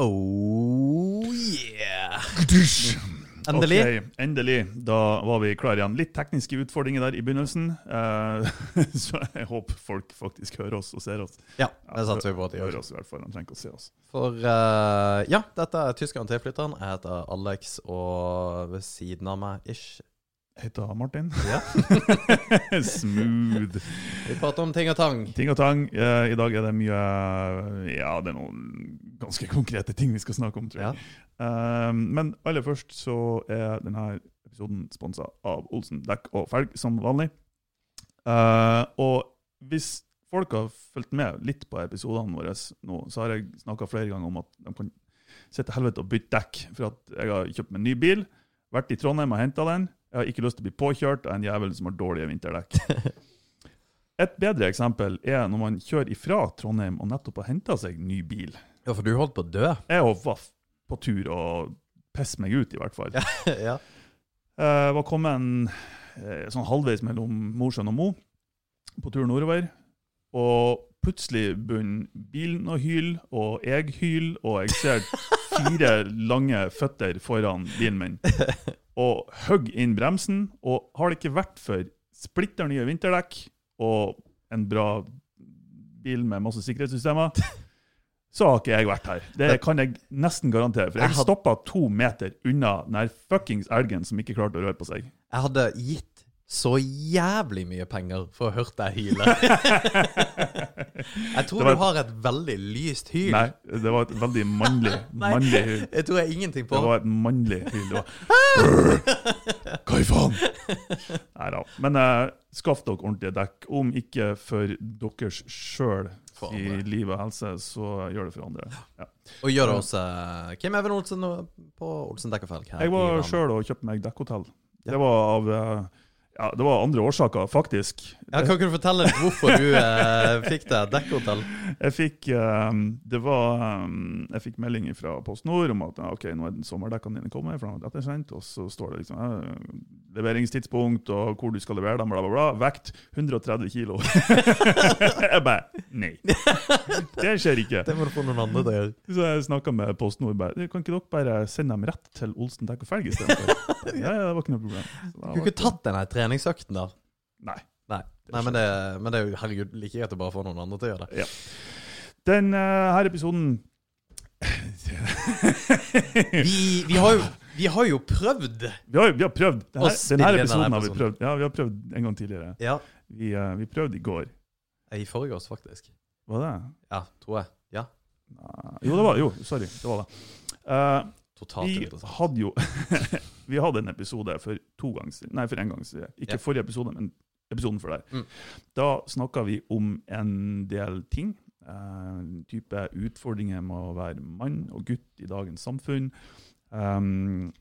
Oh yeah! Endelig. Ok, endelig. Da var vi klar igjen. Litt tekniske utfordringer der i begynnelsen. Uh, så jeg håper folk faktisk hører oss og ser oss. Ja, det satser vi på at de Hører gjør. oss i hvert fall, de trenger ikke å se oss. For uh, ja, dette er tyskeren tilflytteren. Jeg heter Alex, og ved siden av meg ish heter Martin. Ja. Smooth. Vi prater om ting og tang. Ting og tang. Eh, I dag er det mye Ja, det er noen ganske konkrete ting vi skal snakke om, tror jeg. Ja. men aller først så er denne episoden sponsa av Olsen dekk og felg, som vanlig. Eh, og hvis folk har fulgt med litt på episodene våre nå, så har jeg snakka flere ganger om at de kan sitte helvete og bytte dekk. For at jeg har kjøpt meg en ny bil, vært i Trondheim og henta den. Jeg har ikke lyst til å bli påkjørt av en jævel som har dårlige vinterdekk. Et bedre eksempel er når man kjører ifra Trondheim og nettopp har henta seg ny bil. Ja, for du holdt på å dø. Jeg var på tur og pisse meg ut, i hvert fall. ja. Jeg var kommet eh, sånn halvveis mellom Mosjøen og Mo på tur nordover. Og plutselig begynner bilen å hyle, og jeg hyler, og jeg ser fire lange føtter foran bilen min. Og hogg inn bremsen. Og har det ikke vært for splitter nye vinterdekk og en bra bil med masse sikkerhetssystemer, så har ikke jeg vært her. Det kan jeg nesten garantere. For Jeg stoppa to meter unna den fuckings elgen som ikke klarte å røre på seg. Jeg hadde gitt så jævlig mye penger for å hørt deg hyle. Jeg tror var- du har et veldig lyst hyl. Nei, det var et veldig mannlig, mannlig hyl. Det tror jeg ingenting på. Det var et mannlig hyl. Det var Hva i faen? Nei da. Men uh, skaff dere ordentlige dekk. Om ikke for deres sjøl i liv og helse, så gjør det for andre. Ja. Og gjør det også eh, Kim Even Olsen på Olsen Dekk og Felg Jeg var sjøl og kjøpte meg dekkhotell. Ja. Det var av eh, Ja, det var andre årsaker, faktisk. Ja, kan ikke du fortelle litt hvorfor du eh, fikk det dekkhotell? Jeg fikk eh, Det var eh, Jeg fikk melding fra Post Nord om at ok, nå er sommerdekkene dine kommet, for de ettersendt. Og så står det liksom eh, leveringstidspunkt og hvor du skal levere dem, bla, bla, bla. Vekt 130 kilo. jeg bare Nei. Det skjer ikke. Det må du få noen andre til å gjøre. Så jeg snakka med Post Nord. bare, Kan ikke dere bare sende dem rett til Olsen dekk og felg istedenfor? ja, ja, det var ikke noe problem. Du kunne ikke tatt den her treningsøkten der? Nei. Nei, Nei men, det, men det er jo herregud like greit å bare få noen andre til å gjøre det. Den eh, her episoden Vi, vi, har, jo, vi har jo prøvd. Vi har, vi har prøvd. Denne, denne inn episoden har vi prøvd. Ja, vi har prøvd en gang tidligere. Ja. Vi, uh, vi prøvde i går. I forgårs, faktisk. Var det? Ja, tror jeg. Ja. Nei. Jo, det var Jo, sorry. Det var det. Uh, Totalt vi hadde jo Vi hadde en episode for to siden. Nei, for en gang siden. Ikke Ja. forrige episode, men episoden før der. Mm. Da snakka vi om en del ting. eh, type utfordringer med å være mann og gutt i dagens samfunn. Um,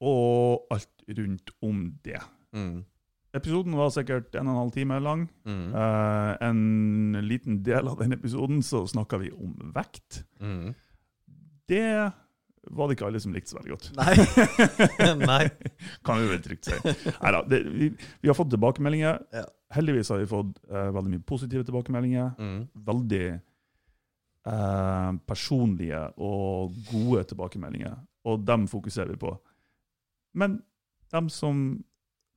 og alt rundt om det. Mm. Episoden var sikkert en og en halv time lang. Mm. Eh, en liten del av den episoden så snakka vi om vekt. Mm. Det var det ikke alle som likte så veldig godt. Nei. Nei. Kan vi vel trygt si. Neida, det, vi, vi har fått tilbakemeldinger. Ja. Heldigvis har vi fått uh, veldig mye positive tilbakemeldinger. Mm. Veldig uh, personlige og gode tilbakemeldinger. Og dem fokuserer vi på. Men dem som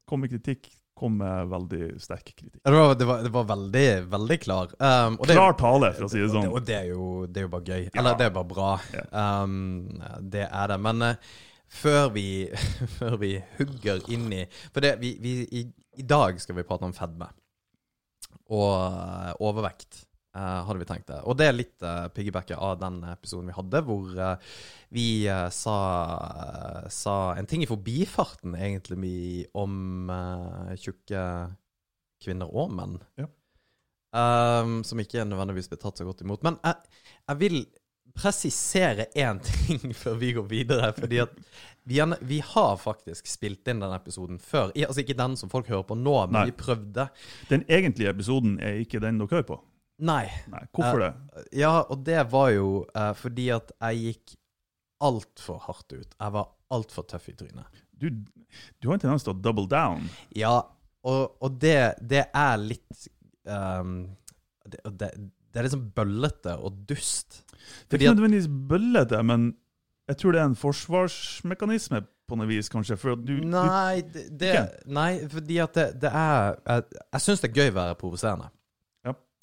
kom med kritikk, kom med veldig sterk kritikk. Det var, det var, det var veldig, veldig klar. Um, det, Klar tale, for å si det sånn. Og det er jo, det er jo bare gøy. Ja. Eller det er bare bra. Ja. Um, det er det. Men uh, før, vi, før vi hugger inn i For det, vi, vi, i, i dag skal vi prate om fedme. Og eh, overvekt, hadde vi tenkt det. Og det er litt uh, piggybacket av den episoden vi hadde, hvor uh, vi uh, sa, sa en ting i forbifarten, egentlig, vi- om eh, tjukke kvinner og menn. Ja. Um, som ikke nødvendigvis blir tatt så godt imot. Men jeg, jeg vil presisere én ting før vi går videre. Fordi at vi, vi har faktisk spilt inn den episoden før. I, altså Ikke den som folk hører på nå, men Nei. vi prøvde. Den egentlige episoden er ikke den dere hører på. Nei. Nei, Hvorfor det? Ja, og det var jo uh, fordi at jeg gikk altfor hardt ut. Jeg var altfor tøff i trynet. Du, du har en tendens til å double down. Ja, og, og det, det er litt um, det, det, det er liksom bøllete og dust. Det er ikke nødvendigvis bøllete, men jeg tror det er en forsvarsmekanisme på noe vis, kanskje. Du, nei, det, det, nei, fordi at det, det er Jeg, jeg syns det er gøy å være provoserende.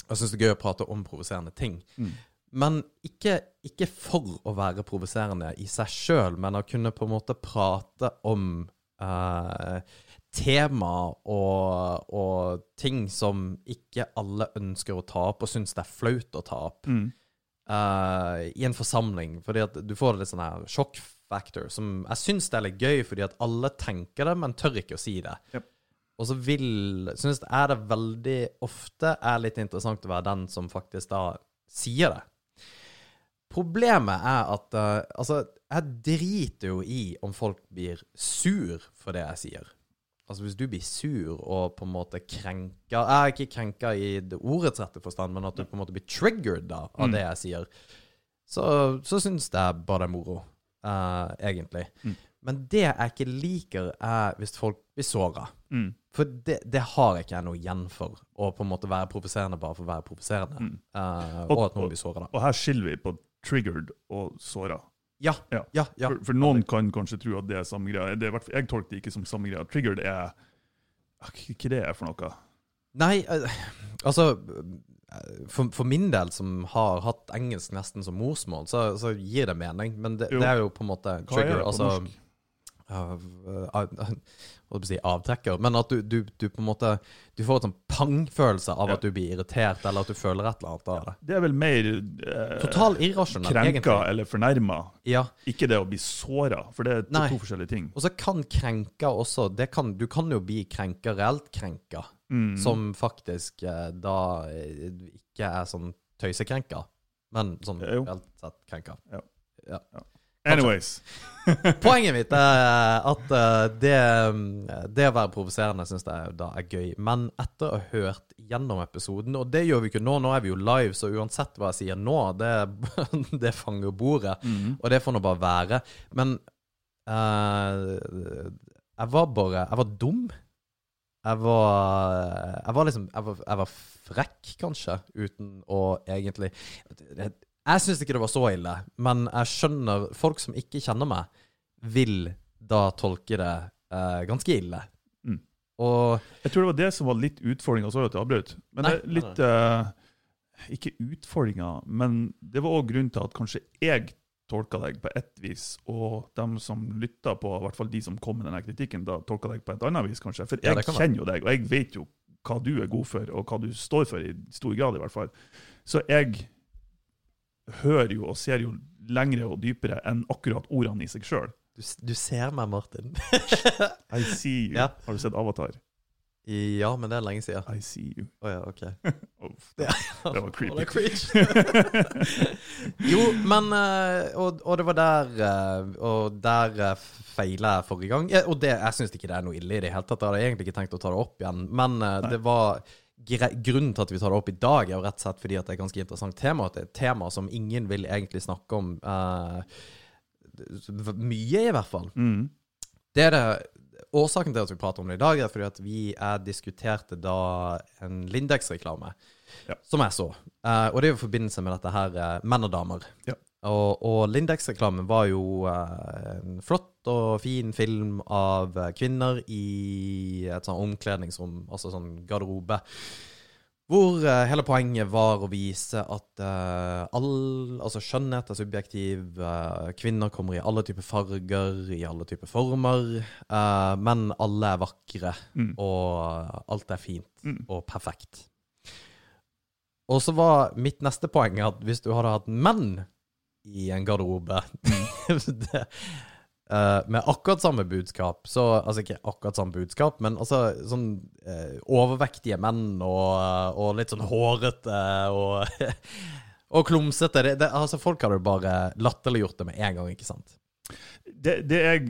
Jeg syns det er gøy å prate om provoserende ting. Mm. Men ikke, ikke for å være provoserende i seg sjøl, men å kunne på en måte prate om eh, tema og, og ting som ikke alle ønsker å ta opp, og syns det er flaut å ta opp mm. eh, i en forsamling. Fordi at du får litt sånn her shock factor, som jeg syns det er litt gøy, fordi at alle tenker det, men tør ikke å si det. Yep. Og så vil Syns jeg det veldig ofte er litt interessant å være den som faktisk da sier det. Problemet er at uh, Altså, jeg driter jo i om folk blir sur for det jeg sier. Altså Hvis du blir sur og på en måte krenker Jeg er ikke krenka i det ordets rette forstand, men at du på en måte blir triggered da, av Mm. det jeg sier, så, så syns jeg bare det er moro, uh, egentlig. Mm. Men det jeg ikke liker, er hvis folk blir såra. Mm. For det, det har ikke jeg noe igjen for. Å på en måte være provoserende bare for å være provoserende. Mm. Uh, Og- og at noen blir såra. Og her skiller vi på triggered og såra. Ja. Ja. Ja. ja. For, for noen kan kanskje tro at det er samme greia. Det er, jeg tolker det ikke som samme greia. Triggered er Ah, Hva det er for noe? Nei, eh, altså eh, for, for min del, som har hatt engelsk nesten som morsmål, så, så gir det mening. Men det, det er jo på en måte trigger. Hva er det på altså norsk? Av, av, hva si, avtrekker. Men at du, du, du på en måte Du får en sånn pang-følelse av Ja. at du blir irritert, eller at du føler et eller annet av det. Det er vel mer eh, Total krenka egentlig. eller fornærma. Ja. Ikke det å bli såra, for det er to, to forskjellige ting. Og så kan krenka også det kan, Du kan jo bli krenka, reelt krenka, Mm. som faktisk eh, da eh, ikke er sånn tøysekrenka, men sånn reelt sett krenka. Ja. Ja. Anyways. Poenget mitt er at eh, det, det å være provoserende syns jeg da er gøy. Men etter å ha hørt gjennom episoden, og det gjør vi ikke nå, nå er vi jo live, så uansett hva jeg sier nå, det, det fanger bordet. Mm. Og det får nå bare være. Men uh, jeg var bare Jeg var dum. Jeg var Jeg var liksom Jeg var, jeg var frekk, kanskje, uten å egentlig det, Jeg syns ikke det var så ille, men jeg skjønner Folk som ikke kjenner meg, vil da tolke det eh, ganske ille. Mm. Og Jeg tror det var det som var litt utfordringa. Sorry at jeg avbrøt. Men Nei, det er litt eh, Ikke utfordringa, men det var òg grunnen til at kanskje jeg tolka deg på ett vis, og de som lytta på, i hvert fall de som kom med denne kritikken, da tolka deg på et annet vis, kanskje. For jeg ja, kan kjenner jo deg, og jeg vet jo hva du er god for, og hva du står for, i stor grad i hvert fall. Så jeg hører jo og ser jo lengre og dypere enn akkurat ordene i seg sjøl. du, du ser meg, Martin. I see you. Ja. Har du sett Avatar? ja, men det er lenge siden. I see you. Å ja, OK. Uff, det, det var creepy. Jo, men eh, og, og det var der eh, Og der uh, feila jeg forrige gang. Og det, jeg syns ikke det er noe ille i det hele tatt. Jeg hadde egentlig ikke tenkt å ta det opp igjen. Men eh, Nei. det var Grunnen til at vi tar det opp i dag, er jo rett og slett fordi at det er et ganske interessant tema. At det er et tema som ingen vil egentlig snakke om. uh, mye, i hvert fall. Mm. Det er det Årsaken til at vi prater om det i dag, er fordi at vi jeg diskuterte da en Lindex-reklame Ja. som jeg så. Uh, og det er i forbindelse med dette her uh, menn og damer. Ja. Og, og Lindex-reklamen var jo eh, en flott og fin film av eh, kvinner i et sånn omkledningsrom, altså sånn garderobe. Hvor eh, hele poenget var å vise at uh, all, altså skjønnhet er subjektiv. Uh, kvinner kommer i alle typer farger, i alle typer former. Uh, men alle er vakre, Mm. og alt er fint Mm. og perfekt. Og så var mitt neste poeng at hvis du hadde hatt menn i en garderobe det, uh, med akkurat samme budskap, så Altså ikke akkurat samme budskap, men altså sånn uh, overvektige menn og, og litt sånn hårete og Og klumsete. Det, det, altså Folk hadde bare latterliggjort det med en gang, ikke sant? Det, det er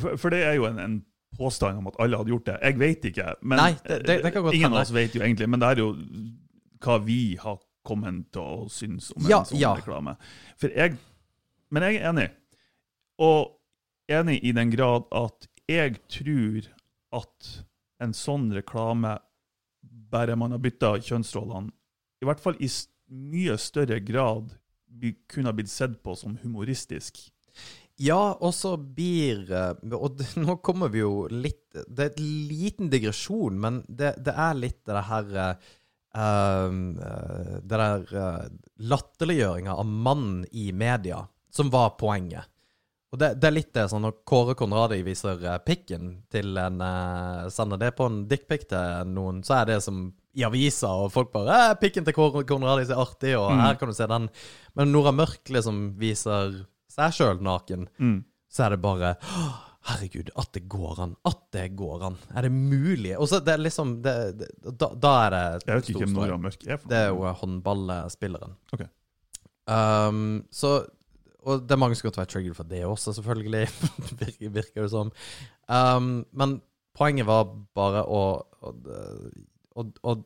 for, det er jo en, en påstand om at alle hadde gjort det. Jeg vet ikke. Men Nei, det- det- det ingen av oss vet jo egentlig. Men det er jo hva vi har kommet til å synes om en Ja, sånn ja. reklame. Jeg, men jeg er enig. Og enig i den grad at jeg tror at en sånn reklame, bare man har bytta kjønnsrollene, i hvert fall i mye større grad kunne ha blitt sett på som humoristisk. Ja, og så blir eh, Og nå kommer vi jo litt Det er en liten digresjon, men det, det er litt det her eh, Det der uh, latterliggjøringa av mannen i media som var poenget. Og det, det er litt det sånn når Kåre Konradi viser uh, pikken til en uh, Sender det på en dickpic til noen, så er det som i aviser, og folk bare eh, 'Pikken til Kåre Konradi er artig', og Mm. her kan du se den. Men Nora Mørk liksom viser seg sjøl naken Mm. så er det bare «Åh, Herregud, at det går an. At det går an. Er det mulig? Og så det er liksom det, det, da, da er det Jeg vet ikke hvem. Nora Mørk er. Det er jo håndballspilleren. Ok. Um, så Og det er mange som godt være triggered for det også, selvfølgelig. virker, virker det som. Um, men poenget var bare å, å, å, å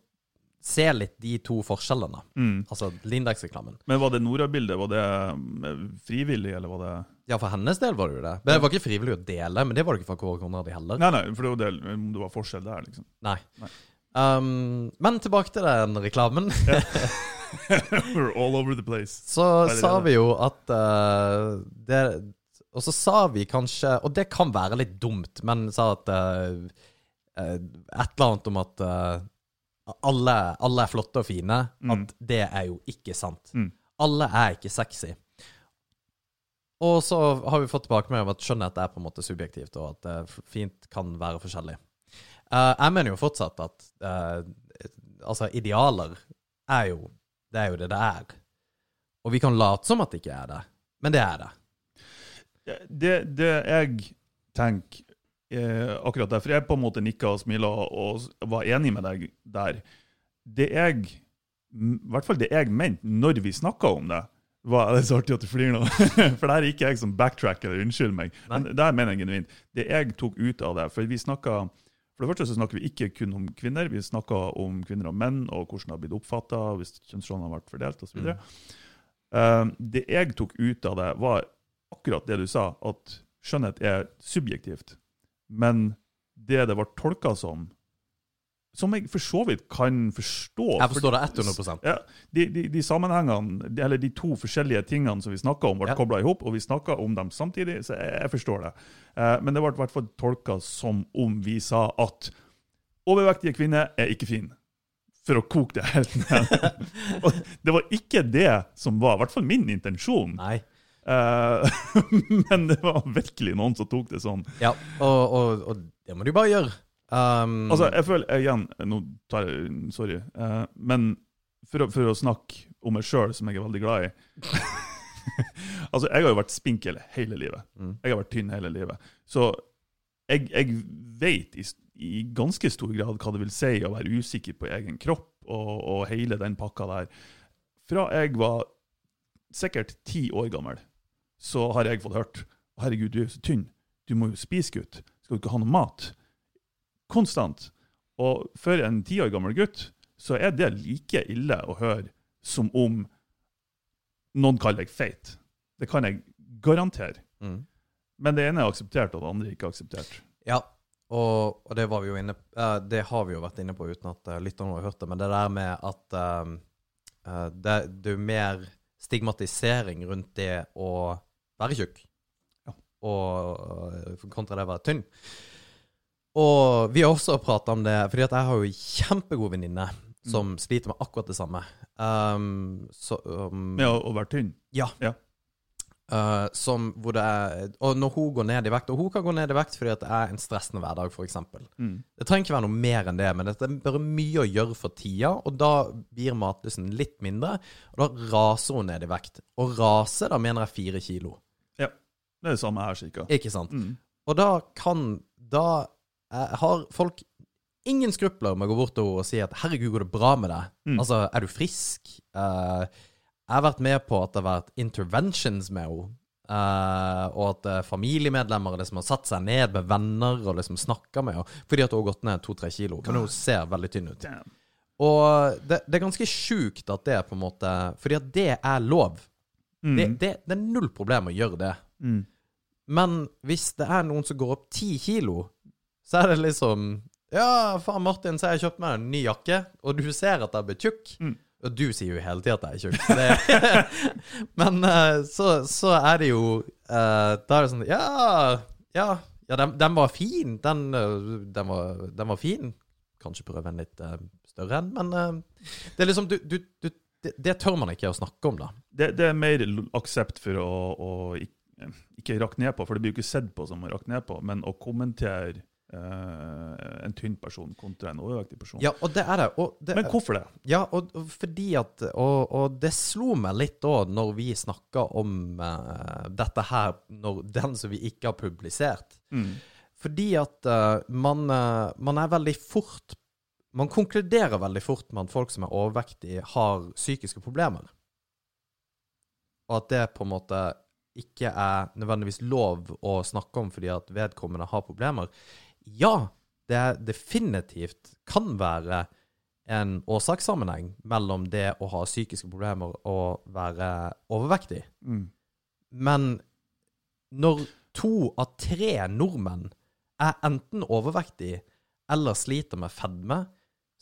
se litt de to forskjellene. Mm. Altså Lindex-reklamen. Men var det Nora-bildet? Var det mm, frivillig, eller var det Ja, for hennes del var det jo det. Men Det var ikke frivillig å dele, men det var det ikke for Kåre Konradi heller. Nei, nei, for det var, del, om det var forskjell der, liksom. Nei. Nei. Um, men tilbake til den reklamen. We're all over the place. Så sa vi jo at uh, det Og så sa vi kanskje Og det kan være litt dumt, men sa at uh, Et eller annet om at alle, alle er flotte og fine. Mm. At det er jo ikke sant. Mm. Alle er ikke sexy. Og så har vi fått tilbakemelding om at skjønnhet er på en måte subjektivt, og at det fint kan være forskjellig. Uh, jeg mener jo fortsatt at uh, altså, idealer er jo Det er jo det det er. Og vi kan late som at det ikke er det, men det er det. Det, det jeg tenker eh, akkurat derfor jeg på en måte nikka og smila og var enig med deg der Det jeg I hvert fall det jeg mente når vi snakka om det var, Det er så artig at du flirer nå, for der er ikke jeg som backtracker, eller unnskyld meg. Men der mener jeg genuint. Det jeg tok ut av det For vi snakket, for det første så snakker vi ikke kun om kvinner, vi snakker om kvinner og menn, og hvordan det har blitt oppfatta, hvis kjønnsrollene har vært fordelt osv. Mm. Uh, det jeg tok ut av det, var akkurat det du sa, at skjønnhet er subjektivt. Men det det var tolka som, som jeg for så vidt kan forstå Jeg forstår det 100% ja, de, de, de sammenhengene, de- eller de to forskjellige tingene som vi snakka om, ble Ja. kobla i hop, og vi snakka om dem samtidig, så jeg, jeg forstår det. Eh, men det ble i hvert fall tolka som om vi sa at overvektige kvinner er ikke fine. For å koke det helt ned. og det var ikke det som var, i hvert fall min intensjon. Nei. Eh, men det var virkelig noen som tok det sånn. Ja, og, og, og det må du bare gjøre. Um, Altså, jeg føler igjen Nå tar jeg Sorry. Uh, men for å, for å snakke om meg sjøl, som jeg er veldig glad i Altså, jeg har jo vært spinkel hele livet. Mm. Jeg har vært tynn hele livet. Så jeg, jeg vet i, i ganske stor grad hva det vil si å være usikker på egen kropp og, og hele den pakka der. Fra jeg var sikkert ti år gammel, så har jeg fått hørt Herregud, du er jo så tynn. Du må jo spise, gutt. Skal du ikke ha noe mat? Konstant. Og for en ti år gammel gutt så er det like ille å høre som om noen kaller deg feit. Det kan jeg garantere. mm. Men det ene er akseptert, og det andre er ikke akseptert. Ja, og, og det var vi jo inne uh, Det har vi jo vært inne på uten at uh, lytterne har hørt det, men det der med at um, uh, det, det er mer stigmatisering rundt det å være tjukk, Ja. og kontra det å være tynn. Og vi har også prata om det, fordi jeg har jo en kjempegod venninne som sliter med akkurat det samme. Um, så, um, Med å, være tynn. ja. Ja. Uh, som hvor det er Og når hun går ned i vekt Og hun kan gå ned i vekt fordi det er en stressende hverdag, f.eks. Mm. Det trenger ikke være noe mer enn det, men det er bare mye å gjøre for tida, og da blir matlysten litt mindre, og da raser hun ned i vekt. Og rase, da mener jeg fire kilo. Ja. Det er det samme her, cirka. Ikke sant? Mm. Og da kan Da eh, har folk ingen skrupler med å gå bort til henne og si at 'herregud, går det bra med deg'? Mm. Altså, er du frisk? Eh, jeg har vært med på at det har vært interventions med henne. eh, og at uh, familiemedlemmer liksom har satt seg ned med venner og liksom snakka med henne fordi at hun har gått ned to-tre kilo. Men hun ser veldig tynn ut. Damn. Og det, det er ganske sjukt at det er på en måte Fordi at det er lov. Mm. Det, det, det er null problem å gjøre det. Mm. Men hvis det er noen som går opp ti kilo, så er det liksom Ja, faen, Martin, så har jeg kjøpt meg en ny jakke, og du ser at jeg blir tjukk. Mm. Og du sier jo hele tida at jeg er tjukk. Men eh, så, så er det jo eh, Da er det sånn Ja, ja, ja den, den var fin. Den, eh, den, var, den var fin. Kanskje prøve en litt større en, men det er liksom du, du, du, det, det tør man ikke å snakke om, da. Det, det er mer aksept for å, å ikke, ikke rakke ned på, for det blir jo ikke sett på som å rakke ned på, men å kommentere eh, en tynn person kontra en overvektig person. Ja, og det er det. Det Men hvorfor det? Ja, og, og fordi at og, og det slo meg litt da når vi snakka om uh, dette her, når den som vi ikke har publisert. Mm. Fordi at uh, man, man er veldig fort Man konkluderer veldig fort med at folk som er overvektige, har psykiske problemer. Og at det på en måte ikke er nødvendigvis lov å snakke om fordi at vedkommende har problemer. Ja, det er definitivt kan være en årsakssammenheng mellom det å ha psykiske problemer og være overvektig. Mm. Men når to av tre nordmenn er enten overvektige eller sliter med fedme,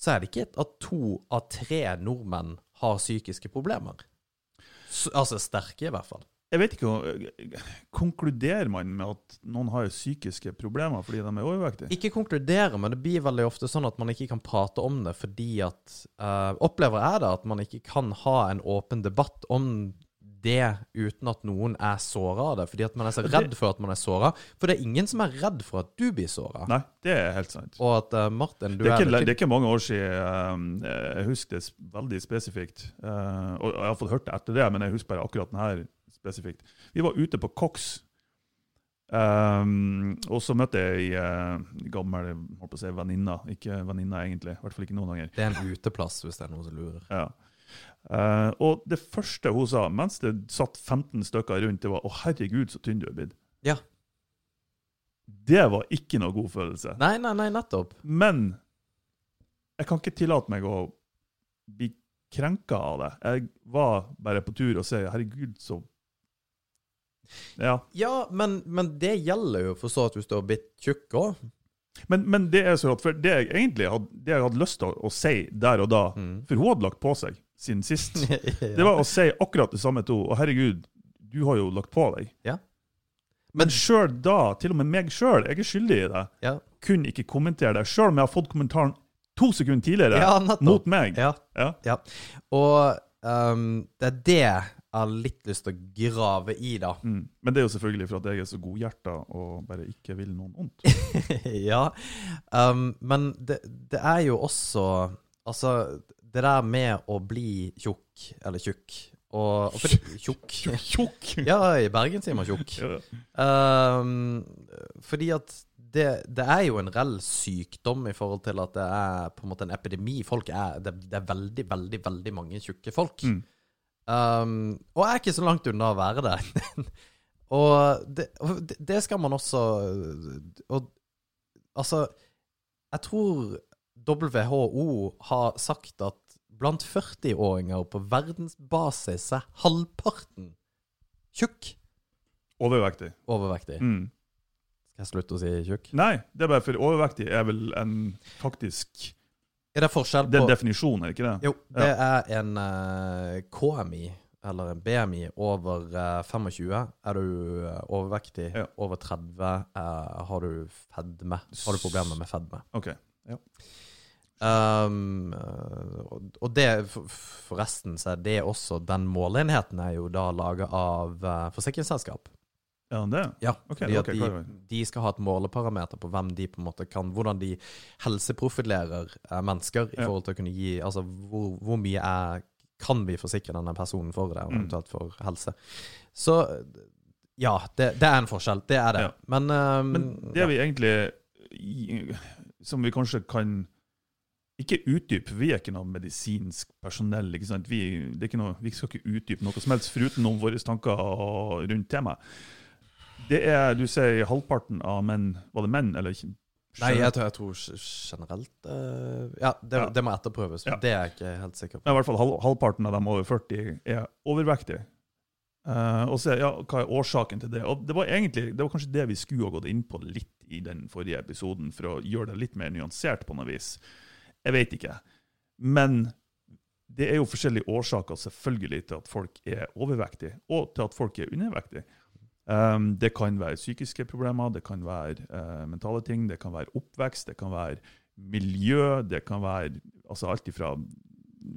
så er det ikke at to av tre nordmenn har psykiske problemer. Altså sterke, i hvert fall. Jeg vet ikke, Konkluderer man med at noen har psykiske problemer fordi de er overvektige? Ikke konkludere, men det blir veldig ofte sånn at man ikke kan prate om det fordi at uh, Opplever jeg det at man ikke kan ha en åpen debatt om det uten at noen er såra av det, fordi at man er så redd for at man er såra. For det er ingen som er redd for at du blir såra. Nei, det er helt sant. Og at uh, Martin, du Det er, ikke, litt- det er ikke mange år siden uh, jeg husker det veldig spesifikt. Uh, og jeg har fått hørt det etter det, men jeg husker bare akkurat den her spesifikt. Vi var ute på Cox, um, og så møtte jeg ei uh, gammel holdt på å si, venninne. Ikke venninne, egentlig. I hvert fall ikke noen ganger. Det er en uteplass, hvis det er noen som lurer. Ja. Uh, og det første hun sa, mens det satt 15 stykker rundt, det var 'Å, herregud, så tynn du er blitt'. Ja. Det var ikke noe god følelse. Nei, nei, nei, nettopp. Men jeg kan ikke tillate meg å bli krenka av det. Jeg var bare på tur og sa 'herregud, så Ja. Ja, men, men det gjelder jo for så at hvis du har blitt tjukk òg. Men, men det er så rart, for det jeg egentlig hadde, det jeg hadde lyst til å, å si der og da Mm. For hun hadde lagt på seg siden sist. Det var å si akkurat det samme til henne. Og herregud, du har jo lagt på deg. Ja. Men sjøl da, til og med meg sjøl, jeg er skyldig i det, Ja, kunne ikke kommentere det. Sjøl om jeg har fått kommentaren to sekunder tidligere ja mot meg. Ja. Ja. Og um, det er det jeg har litt lyst til å grave i, da. Mm. Men det er jo selvfølgelig for at jeg er så godhjerta og bare ikke vil noen vondt. ja. um, men det, det er jo også Altså, det der med å bli tjukk, eller tjukk og, og for, Tjukk. Tjukk! Ja, i Bergen sier man tjukk. Ehm, fordi at det, det er jo en reell sykdom i forhold til at det er på en måte en epidemi. Folk er, det, det er veldig, veldig, veldig mange tjukke folk. Mm. Ehm, og jeg er ikke så langt unna å være det, og det- det skal man også Og altså Jeg tror WHO har sagt at blant 40-åringer på verdensbasis er halvparten tjukk Overvektig. overvektig. Mm. Skal jeg slutte å si tjukk? Nei, det er bare for overvektig er vel en faktisk Er det forskjell Det er en definisjon, er det ikke det? Jo, det er en uh, KMI, eller en BMI, over uh, 25. Er du uh, overvektig Ja. over 30, eh, har du fedme. Har du problemer med fedme. OK. Um, eh, og- det, for- forresten, så er det også Den måleenheten er jo da laga av eh, forsikringsselskap. Ja, det? Ja, okay, fordi at de, de skal ha et måleparameter på hvem de på en måte kan Hvordan de helseprofilerer eh, mennesker i forhold til å kunne gi Altså hvor, hvor mye er kan vi forsikre denne personen for det, og Mm. eventuelt for helse. Så ja, det, det er en forskjell. Det er det. Ja. Men, um, Men det vi egentlig Som vi kanskje kan ikke utdype, vi er ikke noe medisinsk personell. ikke sant? Vi, det ikke noe, vi skal ikke utdype noe som helst foruten om våre tanker rundt temaet. Det er, Du sier halvparten av menn Var det menn, eller ikke? Nei, jeg tror, jeg tror generelt uh, Ja, det, Ja. det må etterprøves. Ja. Det er jeg ikke helt sikker på. Men i hvert fall halv, halvparten av dem over 40 er overvektige. Uh, og så, ja, Hva er årsaken til det? Og Det var egentlig, det var kanskje det vi skulle ha gått inn på litt i den forrige episoden, for å gjøre det litt mer nyansert på noe vis. Jeg vet ikke. Men det er jo forskjellige årsaker selvfølgelig til at folk er overvektige, og til at folk er undervektige. Um, det kan være psykiske problemer, det kan være uh, mentale ting, det kan være oppvekst, det kan være miljø, det kan være altså alt ifra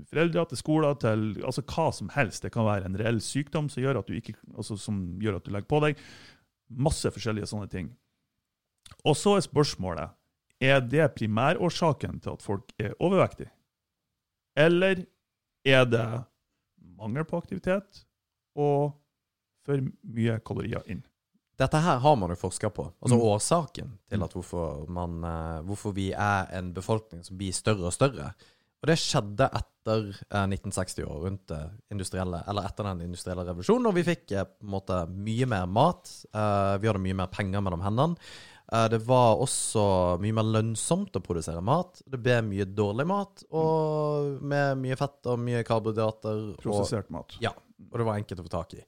foreldre til skoler til altså hva som helst. Det kan være en reell sykdom som gjør at du, ikke, altså som gjør at du legger på deg. Masse forskjellige sånne ting. Og så er spørsmålet er det primærårsaken til at folk er overvektige. Eller er det mangel på aktivitet og for mye kalorier inn? Dette her har man jo forska på. Altså Mm. årsaken til at hvorfor, man, eh, hvorfor vi er en befolkning som blir større og større. Og det skjedde etter eh, 1960 år, rundt det industrielle, eller etter den industrielle revolusjonen, og vi fikk eh, på en måte mye mer mat. eh, vi hadde mye mer penger mellom hendene. Eh, det var også mye mer lønnsomt å produsere mat. Det ble mye dårlig mat, og med mye fett og mye karbohydrater. Prosessert mat. Ja. og det var enkelt å få tak i.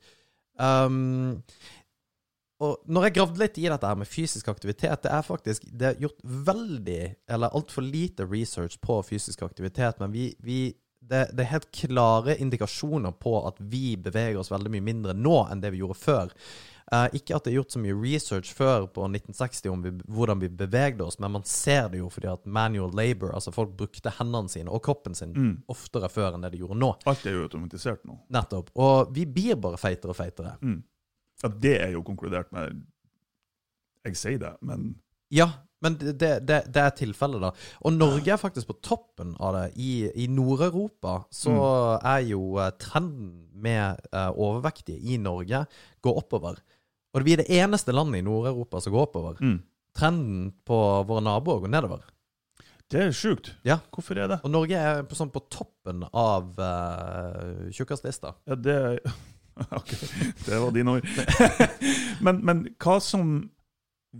Um, og når jeg gravde litt i dette her med fysisk aktivitet, det er faktisk det er gjort veldig, eller altfor lite research på fysisk aktivitet, men vi, vi det, det er helt klare indikasjoner på at vi beveger oss veldig mye mindre nå enn det vi gjorde før. Eh, ikke at det er gjort så mye research før på 1960 om vi, hvordan vi bevegde oss, men man ser det jo fordi at manual labor, altså folk brukte hendene sine og kroppen sin Mm. oftere før enn det de gjorde nå. Alt er jo automatisert nå. Nettopp. Og vi blir bare feitere og feitere. Mm. Ja, det er jo konkludert med Jeg sier det, men Ja, men det, det, det, er tilfellet, da. Og Norge er faktisk på toppen av det. I, i Nord-Europa så er jo eh, trenden med uh, overvektige i Norge går oppover. Og vi er det eneste landet i Nord-Europa som går oppover. mm. Trenden på våre naboer går nedover. Det er sjukt. Ja. Hvorfor er det? Og Norge er på, sånn på toppen av uh, tjukkaslista. Ja, det Ok, det var dine ord. men, men hva som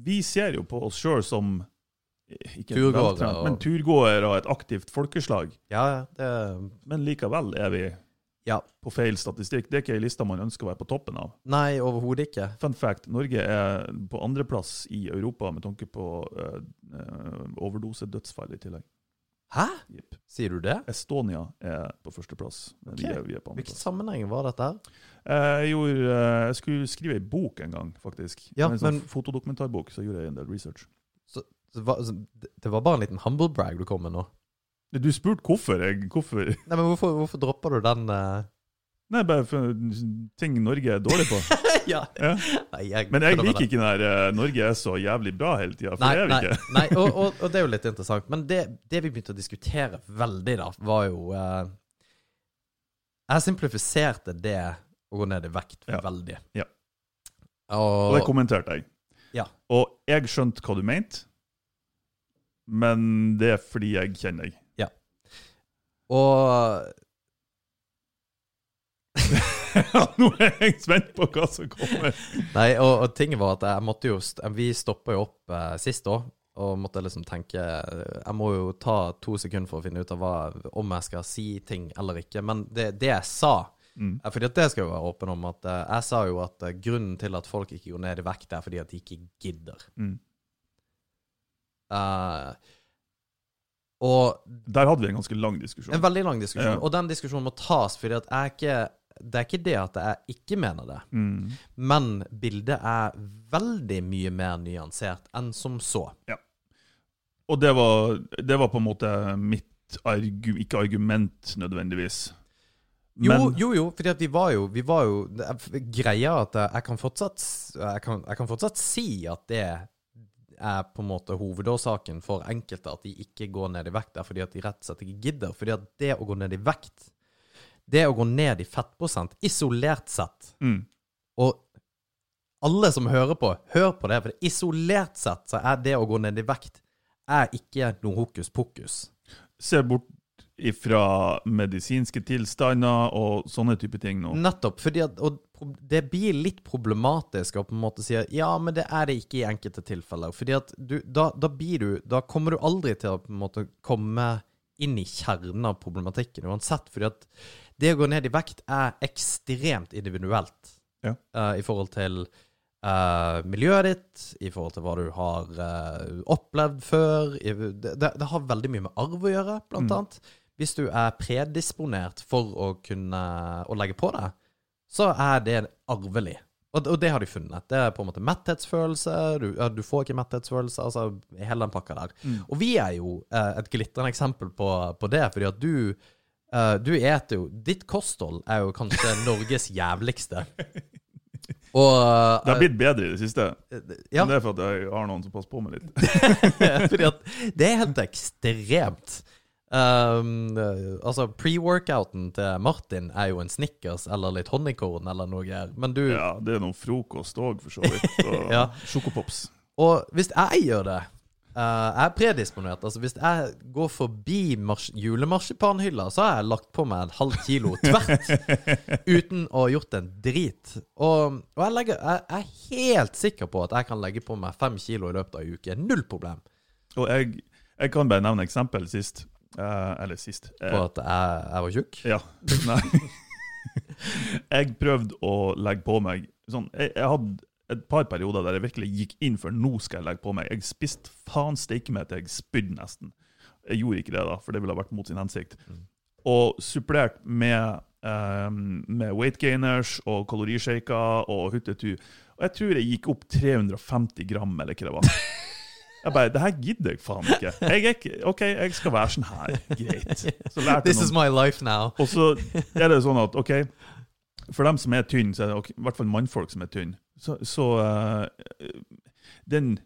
Vi ser jo på oss sjøl som ikke Turgåere men turgåere og et aktivt folkeslag. Ja, ja, det Men likevel er vi Ja. på feil statistikk. Det er ikke ei liste man ønsker å være på toppen av. Nei, overhodet ikke. Fun fact, Norge er på andreplass i Europa med tanke på uh, overdosedødsfall i tillegg. Hæ? Yep. Sier du det? Estonia er på førsteplass. men Vi, Ok. vi på Hvilken sammenheng var dette her? Eh, Jeg, gjorde, eh, jeg skulle skrive ei bok en gang, faktisk. Ja, en sånn men- fotodokumentarbok, så gjorde jeg en del research. Det var, det var bare en liten humble brag du kom med nå. Du spurte hvorfor. Jeg, hvorfor? Nei, men hvorfor, hvorfor dropper du den eh? Nei, bare for ting Norge er dårlig på. ja. Ja. Nei, jeg Men jeg kødder med liker ikke den der eh, 'Norge er så jævlig bra' hele tida, for Nei, det er vi nei, ikke. nei og, og, og det er jo litt interessant. Men det, det vi begynte å diskutere veldig, da, var jo eh, Jeg simplifiserte det å gå ned i vekt Ja. veldig. Ja. Og Og, det kommenterte jeg. Ja. Og jeg skjønte hva du mente, men det er fordi jeg kjenner deg. Og Nå er jeg spent på hva som kommer. Nei, og, og tinget var at jeg måtte jo Vi stoppa jo opp eh, sist òg, og måtte liksom tenke Jeg må jo ta to sekunder for å finne ut av hva, om jeg skal si ting eller ikke. Men det, det jeg sa Mm. eh, Fordi at det skal jo være åpen om, at eh, jeg sa jo at eh, grunnen til at folk ikke går ned i vekt, er fordi at de ikke gidder. Mm. Eh, og Der hadde vi en ganske lang diskusjon. en veldig lang diskusjon. Ja. Og den diskusjonen må tas, ikke det er ikke det at jeg ikke mener det, Mm. men bildet er veldig mye mer nyansert enn som så. Og det var, det var på en måte mitt argu, ikke argument nødvendigvis. Jo, Men jo, jo, fordi at vi var jo, vi var jo Greia at jeg kan fortsatt jeg kan, jeg kan fortsatt si at det er på en måte hovedårsaken for enkelte at de ikke går ned i vekt, er fordi at de rett og slett ikke gidder. Fordi at det å gå ned i vekt, det å gå ned i fettprosent isolert sett mm, Og alle som hører på, hør på det, for isolert sett så er det å gå ned i vekt er ikke noe hokus pokus. se bort ifra medisinske tilstander og sånne type ting nå. Nettopp. fordi at, Og det blir litt problematisk å på en måte si at ja, men det er det ikke i enkelte tilfeller. fordi at du, da, da blir du Da kommer du aldri til å på en måte komme inn i kjernen av problematikken uansett. fordi at det å gå ned i vekt er ekstremt individuelt Ja. uh, i forhold til Uh, miljøet ditt, i forhold til hva du har uh, opplevd før. I, det, det, det har veldig mye med arv å gjøre, blant Mm. annet. Hvis du er predisponert for å kunne å legge på deg, så er det arvelig. Og, og det har de funnet. Det er på en måte metthetsfølelse. Du, du får ikke metthetsfølelse. Altså hele den pakka der. Mm. Og vi er jo eh, et glitrende eksempel på, på det, fordi at du eh, Du eter jo Ditt kosthold er jo kanskje Norges jævligste. Og Det har eh, blitt bedre i det siste. ja. Men det er for at jeg har noen som passer på meg litt. Fordi at det er helt ekstremt. Um, eh, altså, pre-workouten til Martin er jo en Snickers eller litt honningkorn eller noe. greier. Men du Ja, det er noe frokost òg, for så vidt. Og Ja. sjokopops. Og hvis jeg gjør det Uh, Jeg er predisponert. Altså Hvis jeg går forbi mars julemarsipanhylla, så har jeg lagt på meg en halv kilo tvert. uten å ha gjort en drit. Og, og jeg, legger, jeg er helt sikker på at jeg kan legge på meg fem kilo i løpet av en uke. Null problem Og jeg, jeg kan bare nevne eksempel sist. Eh, eller sist. Eh, på at jeg, jeg var tjukk. Ja. Nei. jeg prøvde å legge på meg sånn jeg, jeg hadde et par perioder der jeg virkelig gikk inn for nå skal jeg legge på meg. Jeg spiste faen steike meg til jeg spydde nesten. Jeg gjorde ikke det, da, for det ville vært mot sin hensikt. Mm. Og supplert med, um, med weight gainers og kalorishaker og huttetu. Og jeg tror jeg gikk opp 350 gram, eller hva det var. Jeg bare, Det her gidder jeg faen ikke. Jeg ikke. OK, jeg skal være sånn her. Greit. This is my life now. og så er det sånn at OK, for dem som er tynne, så er det i hvert fall mannfolk som er tynne, så, så uh, Den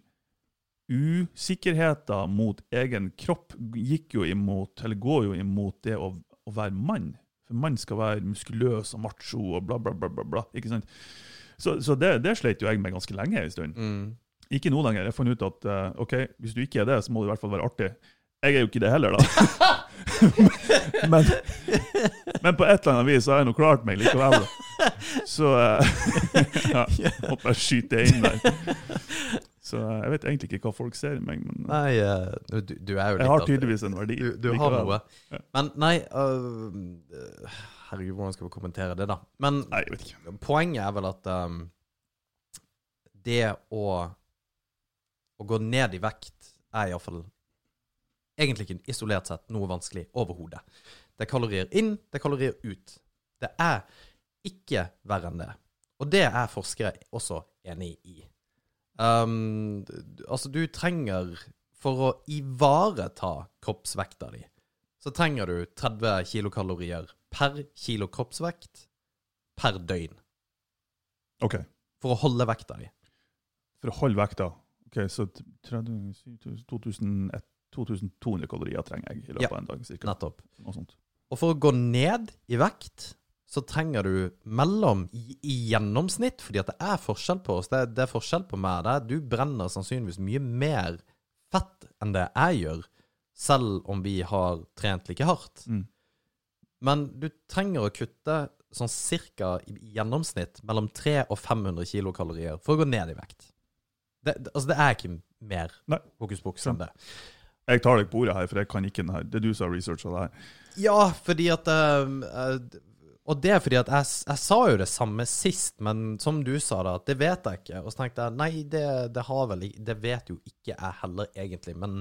usikkerheten mot egen kropp gikk jo imot, eller går jo imot det å, å være mann. For mann skal være muskuløs og macho og bla, bla, bla. bla, bla ikke sant? Så, så det, det slet jo jeg med ganske lenge en stund. Mm. Ikke nå lenger. Jeg fant ut at uh, ok, hvis du ikke er det, så må du i hvert fall være artig. Jeg er jo ikke det heller, da. men, men på et eller annet vis har jeg nå klart meg likevel. Så uh, ja, måtte bare skyte det inn der. Så uh, jeg vet egentlig ikke hva folk ser i meg, men Nei, uh, du, du er jeg har tydeligvis en verdi. Du, du har noe. Ja. Men nei Herregud, hvordan skal vi kommentere det, da? Men Nei, jeg poenget er vel at um, det å Å gå ned i vekt er iallfall egentlig ikke isolert sett noe vanskelig overhodet. Det er kalorier inn, det er kalorier ut. Det er ikke verre enn det. Og det er forskere også enig i. Um, altså, du trenger For å ivareta kroppsvekta di, så trenger du 30 kilokalorier per kilo kroppsvekt per døgn OK. for å holde vekta di. For å holde vekta Ok, så 30, 2000, 2200 kalorier trenger jeg i løpet Ja. av en dag. Cirka. Nettopp. Og for å gå ned i vekt, så trenger du mellom i, i gjennomsnitt, fordi at det er forskjell på oss. Det, det er forskjell på meg. Det er, du brenner sannsynligvis mye mer fett enn det jeg gjør, selv om vi har trent like hardt. Mm. Men du trenger å kutte sånn cirka i i gjennomsnitt mellom 300 og 500 kilokalorier for å gå ned i vekt. Det, altså, det er ikke mer Nei. hokus pokus enn det. Jeg tar deg på ordet her, for jeg kan ikke den her. Det er du som har researcha det her. Ja, fordi at eh, Og det er fordi at jeg, jeg sa jo det samme sist, men som du sa da, at det vet jeg ikke. Og så tenkte jeg nei, det, det har vel Det vet jo ikke jeg heller, egentlig. Men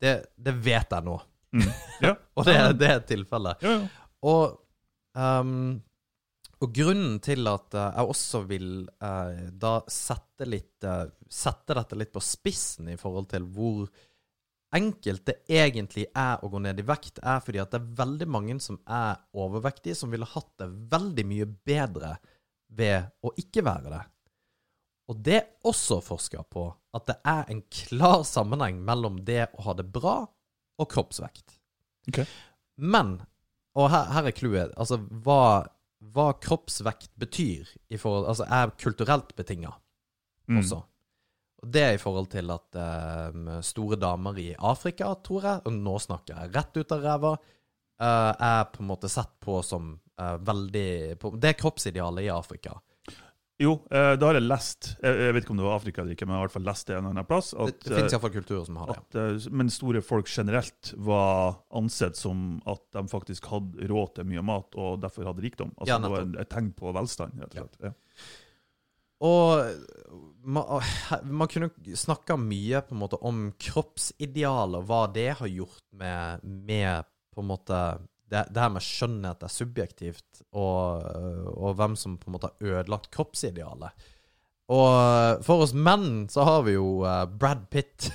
det, det vet jeg nå. Mm. Ja. Og det, det er tilfellet. ja, ja. Og, ehm, og grunnen til at uh, jeg også vil uh, da sette litt uh, Sette dette litt på spissen i forhold til hvor enkelt det egentlig er å gå ned i vekt, er fordi at det er veldig mange som er overvektige, som ville hatt det veldig mye bedre ved å ikke være det. Og det er også forska på at det er en klar sammenheng mellom det å ha det bra og kroppsvekt. Ok. Men, og her, her er clouet, altså hva, hva kroppsvekt betyr i forhold, altså er kulturelt betinga Mm. også. Og det er i forhold til at um, store damer i Afrika, tror jeg, og nå snakker jeg rett ut av ræva, uh, er på en måte sett på som uh, veldig på, Det kroppsidealet i Afrika. Jo, det da har jeg lest jeg, vet ikke om det var Afrika eller ikke, men jeg har i hvert fall lest det en eller annen plass. Det, At, det finnes eh, iallfall kulturer som har det. at, eh, men store folk generelt var ansett som at de faktisk hadde råd til mye mat, og derfor hadde rikdom. Altså, Ja, det var et tegn på velstand, rett og slett. Ja. Og man, man kunne snakka mye på en måte om kroppsidealer, hva det har gjort med, med på en måte det, det her med skjønnhet er subjektivt, og, og hvem som på en måte har ødelagt kroppsidealet. Og for oss menn så har vi jo uh, Brad Pitt.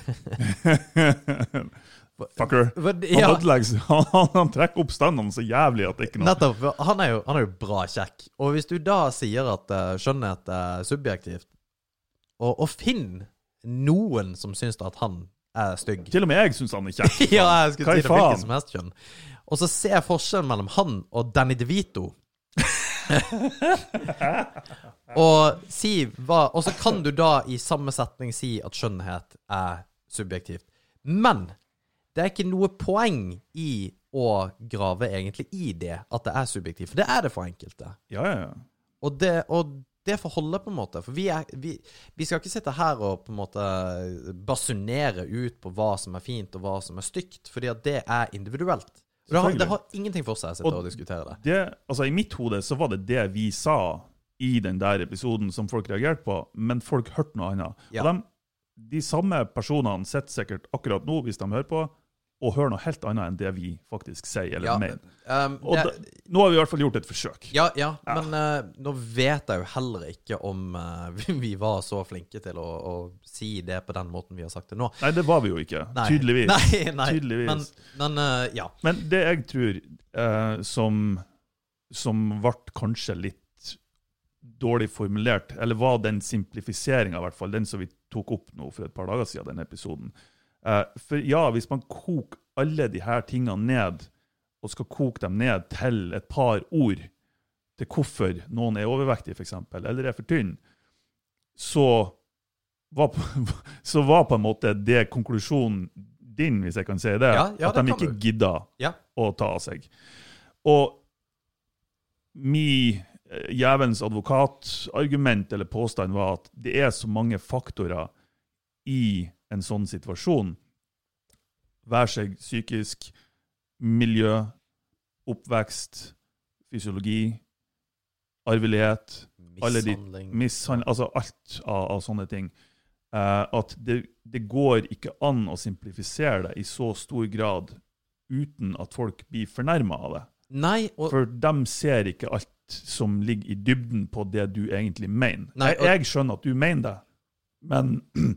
Fucker. Han ja, ødelegger han, han, trekker opp standene så jævlig at det ikke noe nettopp. Han er, jo, han er jo bra kjekk. Og hvis du da sier at uh, skjønnhet er subjektivt, og, og finn noen som syns at han er stygg Til og med jeg syns han er kjekk. Ja, jeg skulle si det hvilket som helst kjønn. Og så ser jeg forskjellen mellom han og Danny DeVito. og si hva Og så kan du da i samme setning si at skjønnhet er subjektivt. Men det er ikke noe poeng i å grave egentlig i det at det er subjektivt. For det er det for enkelte. Ja, ja, ja. Og det, og det får holde, på en måte. For vi, er, vi, vi skal ikke sitte her og på en måte basunere ut på hva som er fint og hva som er stygt, fordi at det er individuelt. Det, har, det har ingenting for seg å diskutere det. det, altså I mitt hode så var det det vi sa i den der episoden som folk reagerte på, men folk hørte noe annet. Ja. Og de, de samme personene sitter sikkert akkurat nå, hvis de hører på, og hører noe helt annet enn det vi faktisk sier eller Ja, mener. Um, Og det, da, nå har vi i hvert fall gjort et forsøk. ja, ja, men uh, nå vet jeg jo heller ikke om uh, vi, var så flinke til å, å si det på den måten vi har sagt det nå. Nei, det var vi jo ikke. Nei. Tydeligvis. Nei, nei. Tydeligvis. Men, men uh, ja. Men det jeg tror som, som ble kanskje litt dårlig formulert, eller var den simplifiseringa, i hvert fall, den som vi tok opp nå for et par dager siden, den episoden. Eh, for ja, hvis man koker alle de her tingene ned, og skal koke dem ned til et par ord til hvorfor noen er overvektig, f.eks., eller er for tynn, så var, så var på en måte det konklusjonen din, hvis jeg kan si det, Ja, ja, at de ikke gidda Ja. å ta av seg. Og mi jævelens djevelens advokatargument eller påstand var at det er så mange faktorer i en sånn situasjon, være seg psykisk, miljø, oppvekst, fysiologi, arvelighet, Mishandling. mishandling, altså alt av, av sånne ting. eh, at det, det går ikke an å simplifisere det i så stor grad uten at folk blir fornærma av det. Nei, og For de ser ikke alt som ligger i dybden på det du egentlig mener. Nei, jeg, jeg skjønner at du mener det, men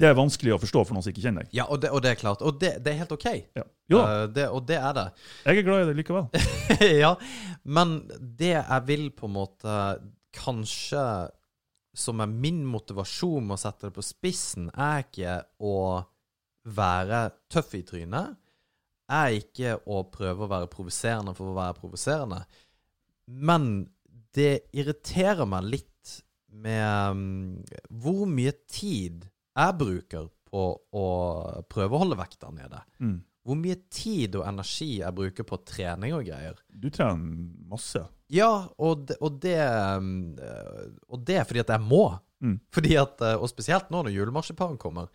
det er vanskelig å forstå for noen som ikke kjenner deg. Ja, og det, og det er klart. Og det, det er helt OK. Ja. Jo, Uh, det, og det er det. jeg er glad i det likevel. ja, men det jeg vil på en måte kanskje som er min motivasjon med å sette det på spissen, er ikke å være tøff i trynet. Er ikke å prøve å være provoserende for å være provoserende. Men det irriterer meg litt med um, hvor mye tid jeg bruker på å prøve å holde vekta nede. Mm. Hvor mye tid og energi jeg bruker på trening og greier. Du trener masse. Ja, og det, og det, eh, og det er fordi at jeg må. Mm. Fordi at, eh, Og spesielt nå når julemarsipanen kommer.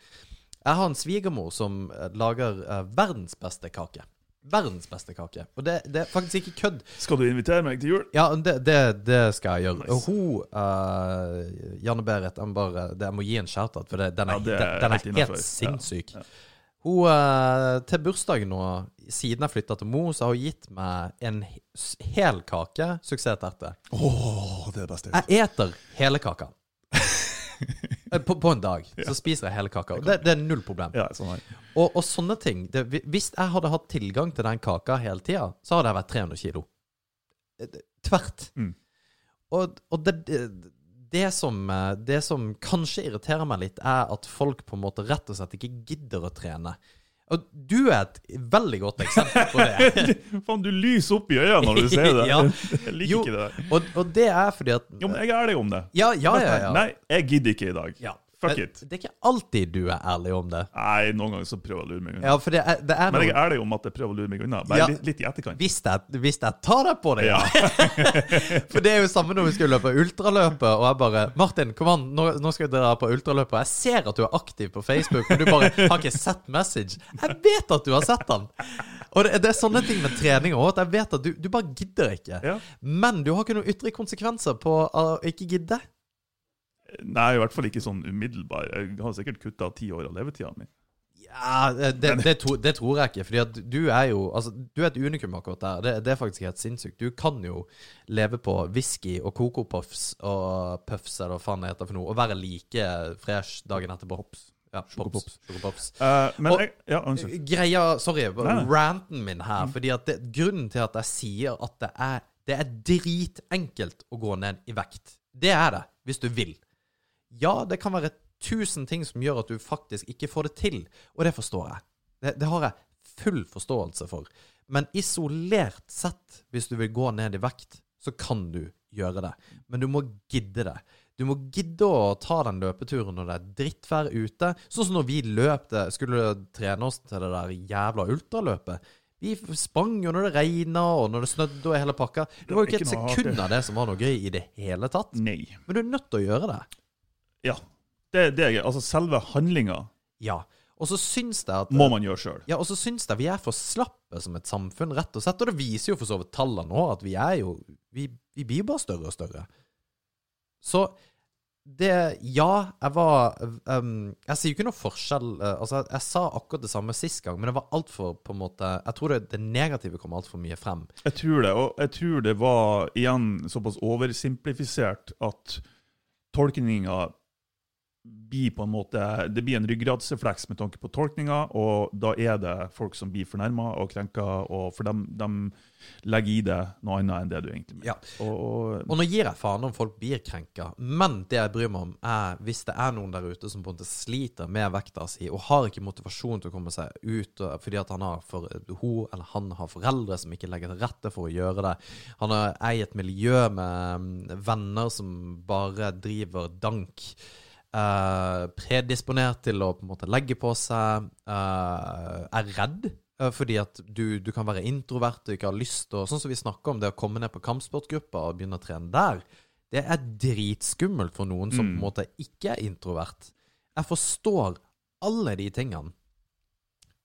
Jeg har en svigermor som eh, lager verdens beste kake. Verdens beste kake. Og det, det er faktisk ikke kødd. Skal du invitere meg til jul? Ja, det, det, det skal jeg gjøre. Nice. Hun, uh, Janne Berit, jeg, må bare, det, jeg må gi en shout-out, for den er, Ja, er den, helt er innenfor. helt sinnssyk. Ja, Hun, uh, til bursdagen nå, siden jeg flytta til Mo, så har hun gitt meg en hel kake suksessterte. Åh, det er det beste jeg vet. Jeg eter hele kaka. Eh, På, på en dag så spiser jeg hele kaka. Det, det er null problem. Ja, sånn. Og, og sånne ting det, Hvis jeg hadde hatt tilgang til den kaka hele tida, så hadde jeg vært 300 kilo. Eh, Tvert. Mm. Og, og det, det, som, eh, det som kanskje irriterer meg litt, er at folk på en måte rett og slett ikke gidder å trene. Og du er et veldig godt eksempel på det. Faen, du lyser opp i øynene når du sier det. Ja. Jeg liker Jo. ikke det der. Og, og det er fordi at Jo, men jeg er ærlig om det. Ja, ja, ja. ja. Nei, jeg gidder ikke i dag. ja. Fuck Det- it. Det er ikke alltid du er ærlig om det. Nei, noen ganger så prøver jeg å lure meg unna. Ja, for det er, det er Men jeg er ærlig om at jeg prøver å lure meg unna. Bare Ja. litt, litt i etterkant. hvis jeg, hvis jeg tar deg på det, ja. For det er jo samme når vi skulle løpe ultraløpet, og jeg bare 'Martin, kom an, nå, nå skal dra på ultraløpet.' Jeg ser at du er aktiv på Facebook, men du bare har ikke sett message. Jeg vet at du har sett den! Og det, det er sånne ting med trening òg, at jeg vet at du, du bare gidder ikke. Ja. Men du har ikke noen ytre konsekvenser på å ikke gidde. Nei, i hvert fall ikke sånn umiddelbar. Jeg har sikkert kutta ti år av levetida mi. Ja, det, det, to, det tror jeg ikke. Fordi at du er jo Altså, du er et unikum akkurat der. Det, det er faktisk helt sinnssykt. Du kan jo leve på whisky og Coco Puffs og puffs, eller hva faen det heter for noe, og være like fresh dagen etter på hops. Ja, Chocopops. pops. Uh, Eh, men Og- jeg, ja, unnskyld. Greia Sorry, Nei, nei. ranten min her. Fordi at det, Grunnen til at jeg sier at det er Det er dritenkelt å gå ned i vekt. Det er det, hvis du vil. Ja, det kan være tusen ting som gjør at du faktisk ikke får det til, og det forstår jeg. Det, det har jeg full forståelse for. Men isolert sett, hvis du vil gå ned i vekt, så kan du gjøre det. Men du må gidde det. Du må gidde å ta den løpeturen når det er drittvær ute. Sånn som når vi løp det, skulle trene oss til det der jævla ultraløpet. Vi sprang jo når det regna, og når det snødde og hele pakka. Det var jo ikke et sekund av det som var noe gøy i det hele tatt. Nei. Men du er nødt til å gjøre det. Ja. Det, det er Altså, selve handlinga Ja. Og så syns jeg at må man gjøre sjøl. Ja, og så syns jeg vi er for slappe som et samfunn, rett og slett. Og det viser jo for så vidt tallene nå, at vi er jo Vi, vi blir bare større og større. Så det Ja, jeg var um, Jeg sier jo ikke noe forskjell Altså, Altså, jeg sa akkurat det samme sist gang, men det var altfor på en måte Jeg tror det, det negative kom altfor mye frem. Jeg tror det, og jeg tror det var igjen såpass oversimplifisert at tolkninga blir på en måte Det blir en ryggradsrefleks med tanke på tolkninga, og da er det folk som blir fornærma og krenka, og for dem, de legger i det noe annet enn det du egentlig mener. Ja. Og, og, Og nå gir jeg faen om folk blir krenka, men det jeg bryr meg om, er hvis det er noen der ute som på en måte sliter med vekta si, og har ikke motivasjon til å komme seg ut fordi at han har for, hun eller han har foreldre som ikke legger til rette for å gjøre det. Han er er i et miljø med mm, venner som bare driver dank. Eh, predisponert til å på en måte legge på seg, eh, er redd. eh, Fordi at du, du kan være introvert og ikke har lyst til å Sånn som vi snakker om det å komme ned på kampsportgruppa og begynne å trene der. Det er dritskummelt for noen som på en Mm. måte ikke er introvert. Jeg forstår alle de tingene.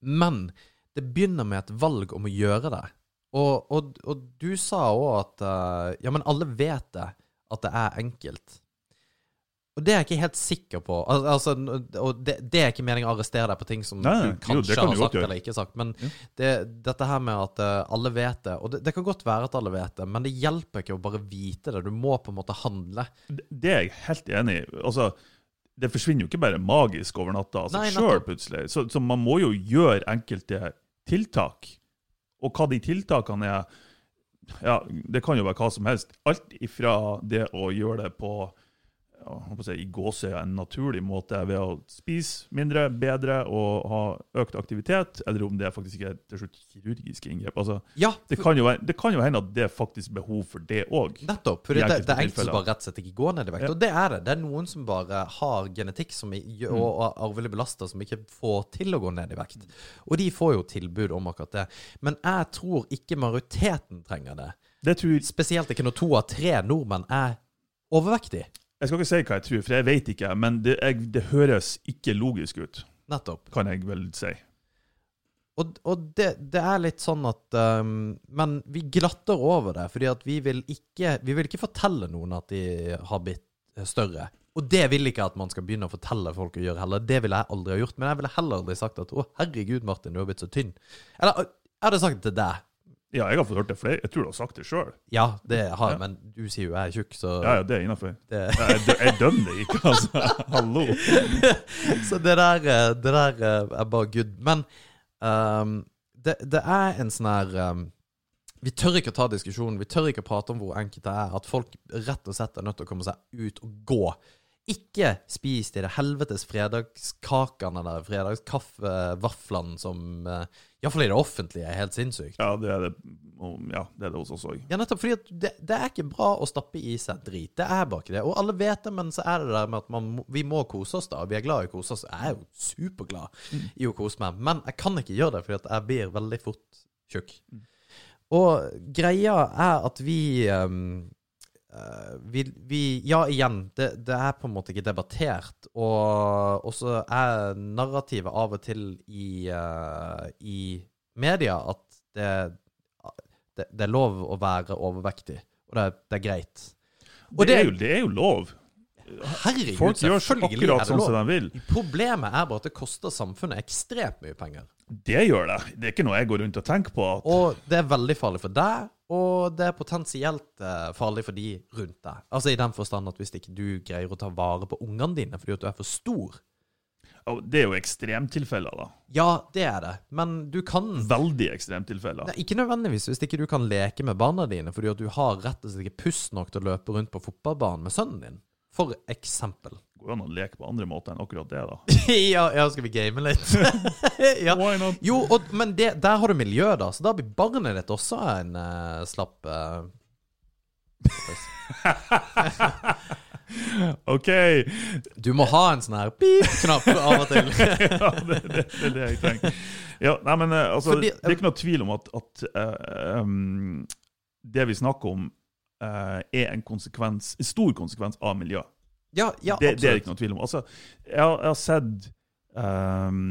Men det begynner med et valg om å gjøre det. Og, og, og du sa òg at eh, Ja, men alle vet det, at det er enkelt. Og det er jeg ikke helt sikker på. Al altså, og det, det er ikke meningen å arrestere deg på ting som Nei, du kanskje jo, kan har sagt eller ikke sagt. Men Ja. det, dette her med at eh, alle vet det Og det, det kan godt være at alle vet det, men det hjelper ikke å bare vite det. Du må på en måte handle. det er jeg helt enig i. Altså, det forsvinner jo ikke bare magisk over natta av seg sjøl, plutselig. Så, så man må jo gjøre enkelte tiltak. Og hva de tiltakene er, ja, det kan jo være hva som helst. Alt ifra det å gjøre det på ja, jeg håper å si, i gåsøya en naturlig måte ved å spise mindre, bedre og ha økt aktivitet, eller om det faktisk ikke er til slutt kirurgiske inngrep. Altså, Ja, det, kan jo, det kan jo hende at det er faktisk behov for det òg. Nettopp. For det, det, det er enkelte som bare rett og slett ikke går ned i vekt. Ja. Og det er det. Det er noen som bare har genetikk som Mm. og arvelig belasta som ikke får til å gå ned i vekt. Og de får jo tilbud om akkurat det. Men jeg tror ikke majoriteten trenger det. Det tror Spesielt ikke når to av tre nordmenn er overvektige. Jeg skal ikke si hva jeg tror, for jeg vet ikke. Men det, jeg, det høres ikke logisk ut, Nettopp. kan jeg vel si. Og, og det, det er litt sånn at um, Men vi glatter over det, fordi at vi vil ikke Vi vil ikke fortelle noen at de har blitt eh, større. Og det vil ikke at man skal begynne å fortelle folk å gjøre heller. Det ville jeg aldri ha gjort. Men jeg ville heller aldri sagt at 'Å, herregud, Martin, du har blitt så tynn'. Eller jeg hadde sagt det til deg. Ja, jeg har fått hørt det flere. Jeg tror du har sagt det sjøl. Ja, det har jeg, Ja. men du sier jo jeg er tjukk, så Ja, ja, det er innafor. det, Jeg, jeg dømmer det ikke, altså. Hallo. Så det der, eh, det der eh, er bare good. Men um, det, det er en sånn her um, Vi tør ikke å ta diskusjonen. Vi tør ikke å prate om hvor enkelt det er. At folk rett og slett er nødt til å komme seg ut og gå. Ikke spis de det helvetes fredagskakene eller fredagskaffevaflene som uh, Iallfall i det offentlige er helt sinnssykt. Ja, det er det, ja, det, er det hos oss òg. Ja, nettopp fordi det, det er ikke bra å stappe i seg drit. Det er bare ikke det. Og alle vet det, men så er det der med at man, vi må kose oss, da. Vi er glad i å kose oss. Jeg er jo superglad i å kose meg, men jeg kan ikke gjøre det fordi at jeg blir veldig fort tjukk. Og greia er at vi eh, vi, vi Ja, igjen, det, det er på en måte ikke debattert. Og så er narrativet av og til i, uh, i media at det, det, det er lov å være overvektig, og det, er- det greit. Og Det, er jo, det er jo lov. Herregud, Folk gjør akkurat sånn som de vil. Problemet er bare at det koster samfunnet ekstremt mye penger. Det gjør det. Det er ikke noe jeg går rundt og tenker på. Og det er veldig farlig for deg, og det er potensielt eh, farlig for de rundt deg. Altså i den forstand at hvis ikke du greier å ta vare på ungene dine fordi at du er for stor. og det er jo ekstremtilfeller, da. Ja, det er det, men du kan Veldig ekstremtilfeller. Nei, Ikke nødvendigvis hvis ikke du kan leke med barna dine fordi at du har rett og slett ikke pust nok til å løpe rundt på fotballbanen med sønnen din. For eksempel. Det an å leke på andre måter enn akkurat det, da. ja, ja, skal vi game litt? ja. Why not? Jo, og, men det, der har du miljø, da. Så da blir barnet ditt også en uh, slapp uh... OK! Du må ha en sånn her pip-knapp av og til. ja, det, det, det er det jeg trenger. Ja, nei, men eh, altså, Fordi- Det er ikke noe tvil om at, at uh, um, det vi snakker om, eh, er en konsekvens, en stor konsekvens av miljø. Ja, ja, det, det er ikke noe tvil om. Altså, jeg, har, jeg har sett um,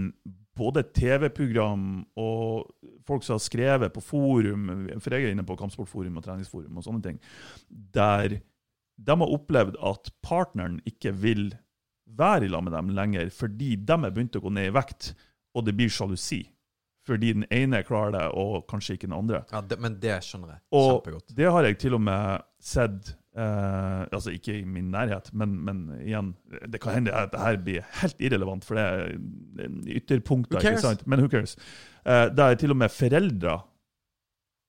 både TV-program og folk som har skrevet på forum, for jeg er inne på kampsportforum og treningsforum og sånne ting, der de har opplevd at partneren ikke vil være i lag med dem lenger fordi de er begynt å gå ned i vekt, og det blir sjalusi. Fordi den ene klarer det, og kanskje ikke den andre. Ja, det, men det skjønner jeg Og kjempegodt. det har jeg til og med sett eh, Altså ikke i min nærhet, men, men igjen Det kan hende at det her blir helt irrelevant, for det er ytterpunkter. Ikke sant? Men who cares? Eh, der til og med foreldre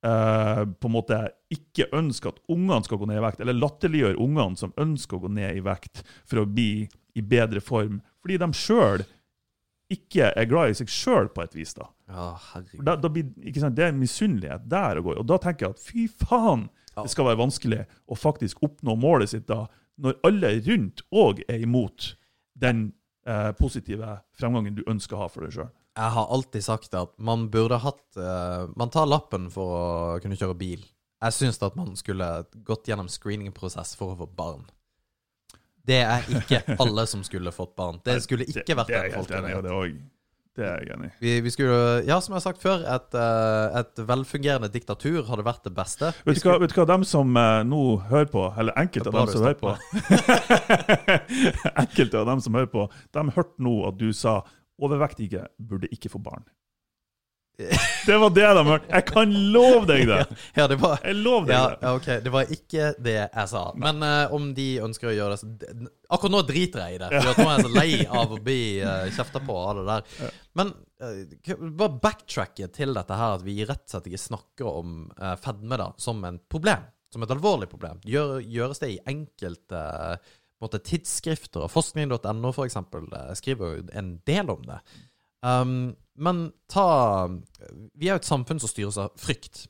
eh, på en måte ikke ønsker at ungene skal gå ned i vekt, eller latterliggjør ungene som ønsker å gå ned i vekt for å bli i bedre form, fordi de sjøl ikke er glad i seg sjøl på et vis. da. Ja. Da, da blir, ikke sant, Det er misunnelighet der å gå i. Og da tenker jeg at fy faen, det skal være vanskelig å faktisk oppnå målet sitt da, når alle rundt òg er imot den eh, positive fremgangen du ønsker å ha for deg sjøl. Jeg har alltid sagt at man burde hatt eh, Man tar lappen for å kunne kjøre bil. Jeg syns at man skulle gått gjennom screeningprosess for å få barn. Det er ikke alle som skulle fått barn. Det skulle ikke vært det er jeg helt enig i. Det, også- det er jeg enig i. Vi, vi skulle, ja, som jeg har sagt før, et, eh, et velfungerende diktatur hadde vært det beste. Vet du, hva, vet du hva, dem som eh, nå hører på, eller enkelte av dem som hører på Enkelte av dem som hører på, de hørte nå at du sa overvektige burde ikke få barn. Det var det de hørte. Jeg kan love deg det! Ja, det var Jeg lover deg ja, det. ok. Det var ikke det jeg sa. Men uh, om de ønsker å gjøre det så Akkurat nå driter jeg i det. For nå er jeg så lei av å bli uh, kjefta på av det der. Men uh, bare backtracke til dette her, at vi rett og slett ikke snakker om uh, fedme da, som en problem. Som et alvorlig problem. Gjør, gjøres det i enkelte uh, måte, tidsskrifter, forskning.no for eksempel eh, skriver jo en del om det. Um, men ta Vi er jo et samfunn som styres av frykt.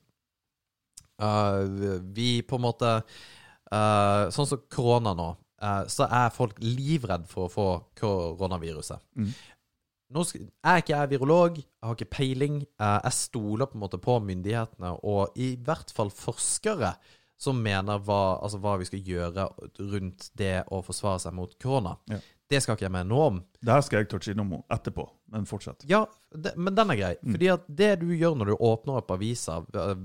Uh, vi på en måte uh, Sånn som korona nå, uh, så er folk livredd for å få koronaviruset. Mm. Nå sk- er ikke jeg virolog, jeg har ikke peiling. Uh, jeg stoler på en måte på myndighetene, og i hvert fall forskere som mener hva, altså hva vi skal gjøre rundt det å forsvare seg mot korona. Ja. Det skal ikke jeg mene noe om. Det her skal jeg touche innom etterpå, men fortsett. Ja, det, men den er grei. Mm. Fordi at det du gjør når du åpner opp avisa, eh,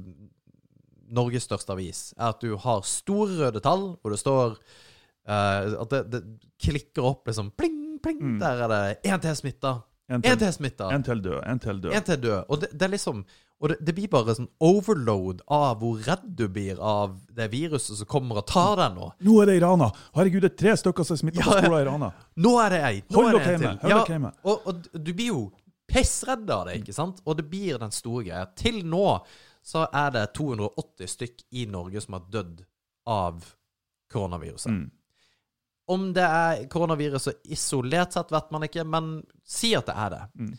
Norges største avis, er at du har store røde tall, hvor det står uh, At det, det klikker opp liksom pling, pling. Mm. Der er det én til smitta. En til smitta. en til død. En til død. En til død. Og det, det er liksom Og det, det blir bare sånn overload av hvor redd du blir av det viruset som kommer og tar deg nå. Nå er det i Rana! Herregud, det er tre stykker som er smitta Ja, på skolen i Rana. Nå er det ei! Nå Hold er dere hjemme, Ja, hjemme. og, og du blir jo pissredd av det, ikke sant? Og det blir den store greia. Til nå så er det 280 stykk i Norge som har dødd av koronaviruset. Mm. Om det er koronaviruset isolert sett, vet man ikke, men si at det er det. Mm.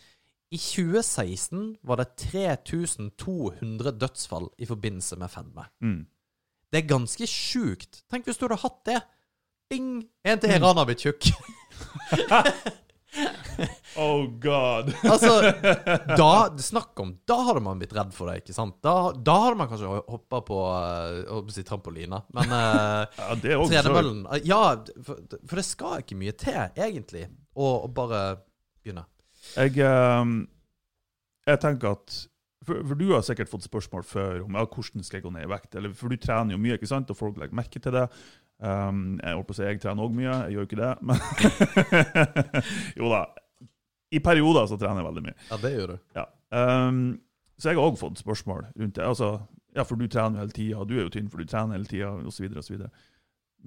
I 2016 var det 3200 dødsfall i forbindelse med fedme. Mm. Det er ganske sjukt. Tenk hvis du hadde hatt det. Ding! En til Iran har blitt tjukk. Oh god! Altså, da, snakk om Da hadde man blitt redd for det, ikke sant? Da, da hadde man kanskje hoppa på holdt på å si trampolina, men uh, Ja, det tredemøllen Ja, for, for det skal ikke mye til, egentlig, å bare begynne. Jeg, ehm, jeg tenker at for, for du har sikkert fått spørsmål før om ja, hvordan skal jeg gå ned i vekt. Eller, for du trener jo mye, ikke sant? og folk legger merke til det. Um, jeg holdt på å si jeg trener òg mye, jeg gjør jo ikke det. Men jo da. I perioder så trener jeg veldig mye. Ja, det gjør du. Ja. Um, så jeg har òg fått spørsmål rundt det. Altså, ja, for du trener jo hele tida, du er jo tynn for du trener hele tida, osv. osv.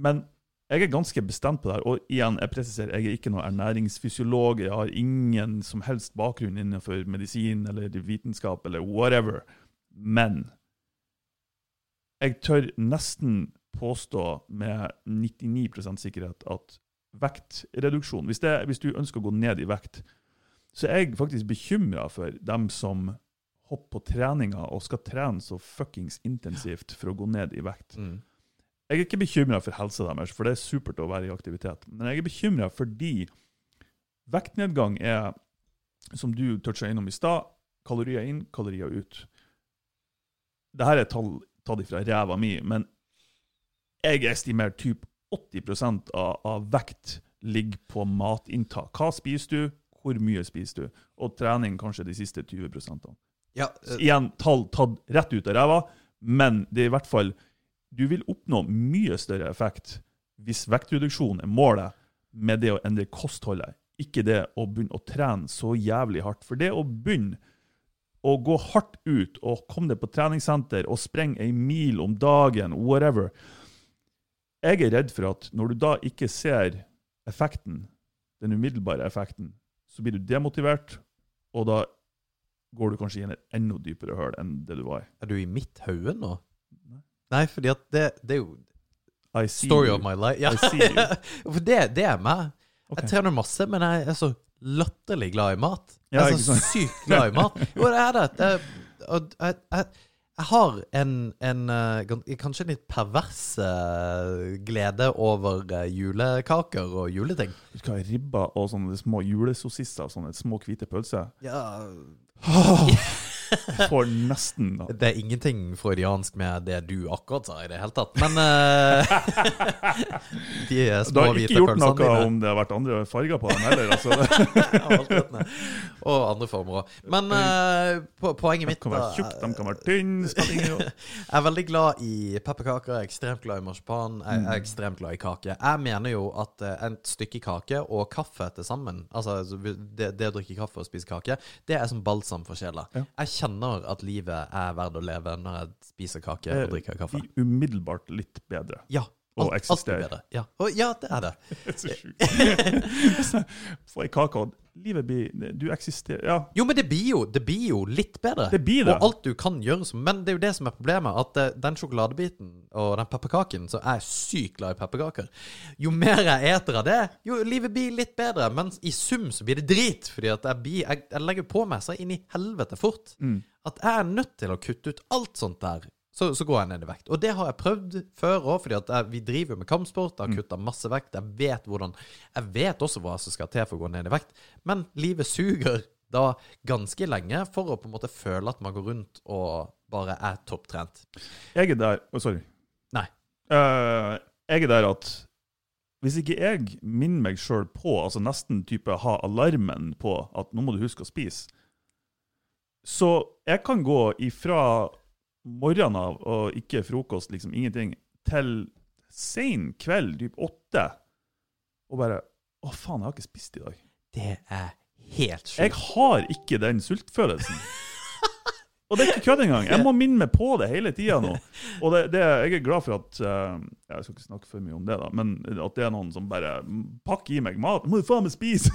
Men jeg er ganske bestemt på det her. Og igjen, jeg presiserer, jeg er ikke noen ernæringsfysiolog. Jeg har ingen som helst bakgrunn innenfor medisin eller vitenskap eller whatever. Men jeg tør nesten påstå med 99% sikkerhet at vektreduksjon hvis, det, hvis du ønsker å gå ned i vekt, så er jeg faktisk bekymra for dem som hopper på treninga og skal trene så fuckings intensivt for å gå ned i vekt. Mm. Jeg er ikke bekymra for helsa deres, for det er supert å være i aktivitet. Men jeg er bekymra fordi vektnedgang er, som du toucha innom i stad, kalorier inn, kalorier ut. Dette er tall tatt ifra ræva mi, men jeg estimerer typ 80 av, av vekt ligger på matinntak. Hva spiser du, hvor mye spiser du? Og trening kanskje de siste 20% Ja, uh, Igjen tall tatt rett ut av ræva, men det er i hvert fall Du vil oppnå mye større effekt hvis vektreduksjon er målet, med det å endre kostholdet. Ikke det å begynne å trene så jævlig hardt. For det å begynne å gå hardt ut og komme deg på treningssenter og sprenge ei mil om dagen, whatever Jeg er redd for at når du da ikke ser effekten, den umiddelbare effekten, så blir du demotivert, og da går du kanskje i et enda dypere høl enn det du var i. er du i mitt hode nå? Nei. Fordi at det, det er jo I see story you. of my life. Ja. I see you. For det, det er meg. Okay. Jeg trener masse, men jeg er så latterlig glad i mat. Ja, jeg er så sykt glad i mat. Jo, det er det. og jeg, jeg, jeg har en, en eh, kanskje en litt pervers eh, glede over eh, julekaker og juleting. Du skal ha ribba og sånne små julesossister, sånne små hvite pølser. Ja, Jeg får nesten Da. Det er ingenting freudiansk med det du akkurat sa i det hele tatt, men uh, De Du har ikke gjort noe dine. om det har vært andre farger på dem heller. Altså. Og andre former òg. Men uh, po poenget De kan være tjukke, de kan være tynne. Jeg er veldig glad i pepperkaker, jeg er ekstremt glad i marsipan, jeg Mm. er ekstremt glad i kake. Jeg mener jo at eh, et stykke kake og kaffe til sammen, altså det, det å drikke kaffe og spise kake, det er som balsam for sjela. Ja. Jeg kjenner at livet er verdt å leve når jeg spiser kake og drikker kaffe. De umiddelbart litt bedre. Ja. Og Alt, eksisterer. alltid bedre. Ja. Og, ja, det er det. Det er så sjukt. For ei kake, livet blir Du eksisterer Ja, Jo, men det blir jo, det blir jo litt bedre. det blir det. Og alt du kan gjøre som Men det er jo det som er problemet. At eh, den sjokoladebiten og den pepperkaken Så er jeg sykt glad i pepperkaker. Jo mer jeg eter av det, jo livet blir litt bedre. Men i sum så blir det drit. Fordi at jeg, blir, jeg, jeg legger på meg så inn i helvete fort Mm. at jeg er nødt til å kutte ut alt sånt der. Så, så går jeg ned i vekt. Og det har jeg prøvd før òg, fordi jeg, vi driver med kampsport. Jeg har kutta masse vekt. Jeg vet hvordan Jeg vet også hva som skal til for å gå ned i vekt. Men livet suger da ganske lenge for å på en måte føle at man går rundt og bare er topptrent. Jeg er der oh, Sorry. Nei. Uh, jeg er der at hvis ikke jeg minner meg sjøl på, altså nesten type ha alarmen på at nå må du huske å spise, så jeg kan gå ifra morgenen av og ikke frokost, liksom ingenting, til sein kveld, typ åtte, og bare Å, faen, jeg har ikke spist i dag. Det er helt Jeg har ikke den sultfølelsen. Og det er ikke kødd engang. Jeg må minne meg på det hele tida nå. Og det, det, jeg er glad for at eh, Jeg skal ikke snakke for mye om det, da, men at det er noen som bare pakker i meg mat. 'Må du faen meg spise!'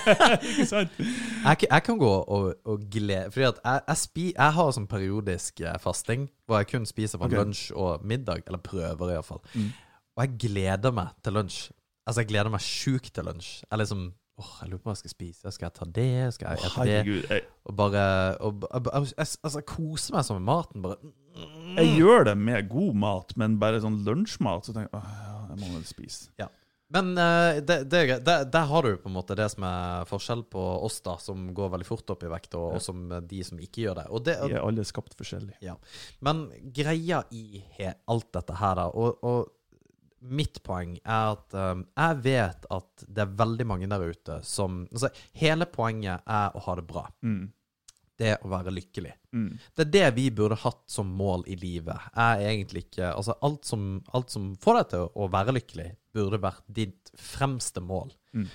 ikke sant? Jeg, jeg kan gå og, og glede Fordi at jeg, jeg, spi, jeg har sånn periodisk eh, fasting hvor jeg kun spiser fra okay. lunsj og middag. Eller prøver, iallfall. Mm. Og jeg gleder meg til lunsj. Altså, jeg gleder meg sjukt til lunsj. Jeg liksom Åh, jeg lurer på hva jeg skal spise. Skal jeg ta det? Skal jeg ete det? Herregud. Jeg, Og bare og, jeg, Altså, jeg koser meg sånn med maten. Bare mm. jeg gjør det med god mat, men bare sånn lunsjmat, så tenker jeg «Åh, ja, jeg må vel spise. Ja. Men uh, det, det, greit. der, har du på en måte det som er forskjell på oss, da, som går veldig fort opp i vekt, og, og som de som ikke gjør det. Det Vi er alle skapt forskjellig. Men greia i he, alt dette her, da, og, og mitt poeng er at um, jeg vet at det er veldig mange der ute som Altså, hele poenget er å ha det bra. Mm. det å være lykkelig. Mm. Det er det vi burde hatt som mål i livet. Er egentlig ikke Altså, alt som, alt som får deg til å være lykkelig, burde vært ditt fremste mål. Mm.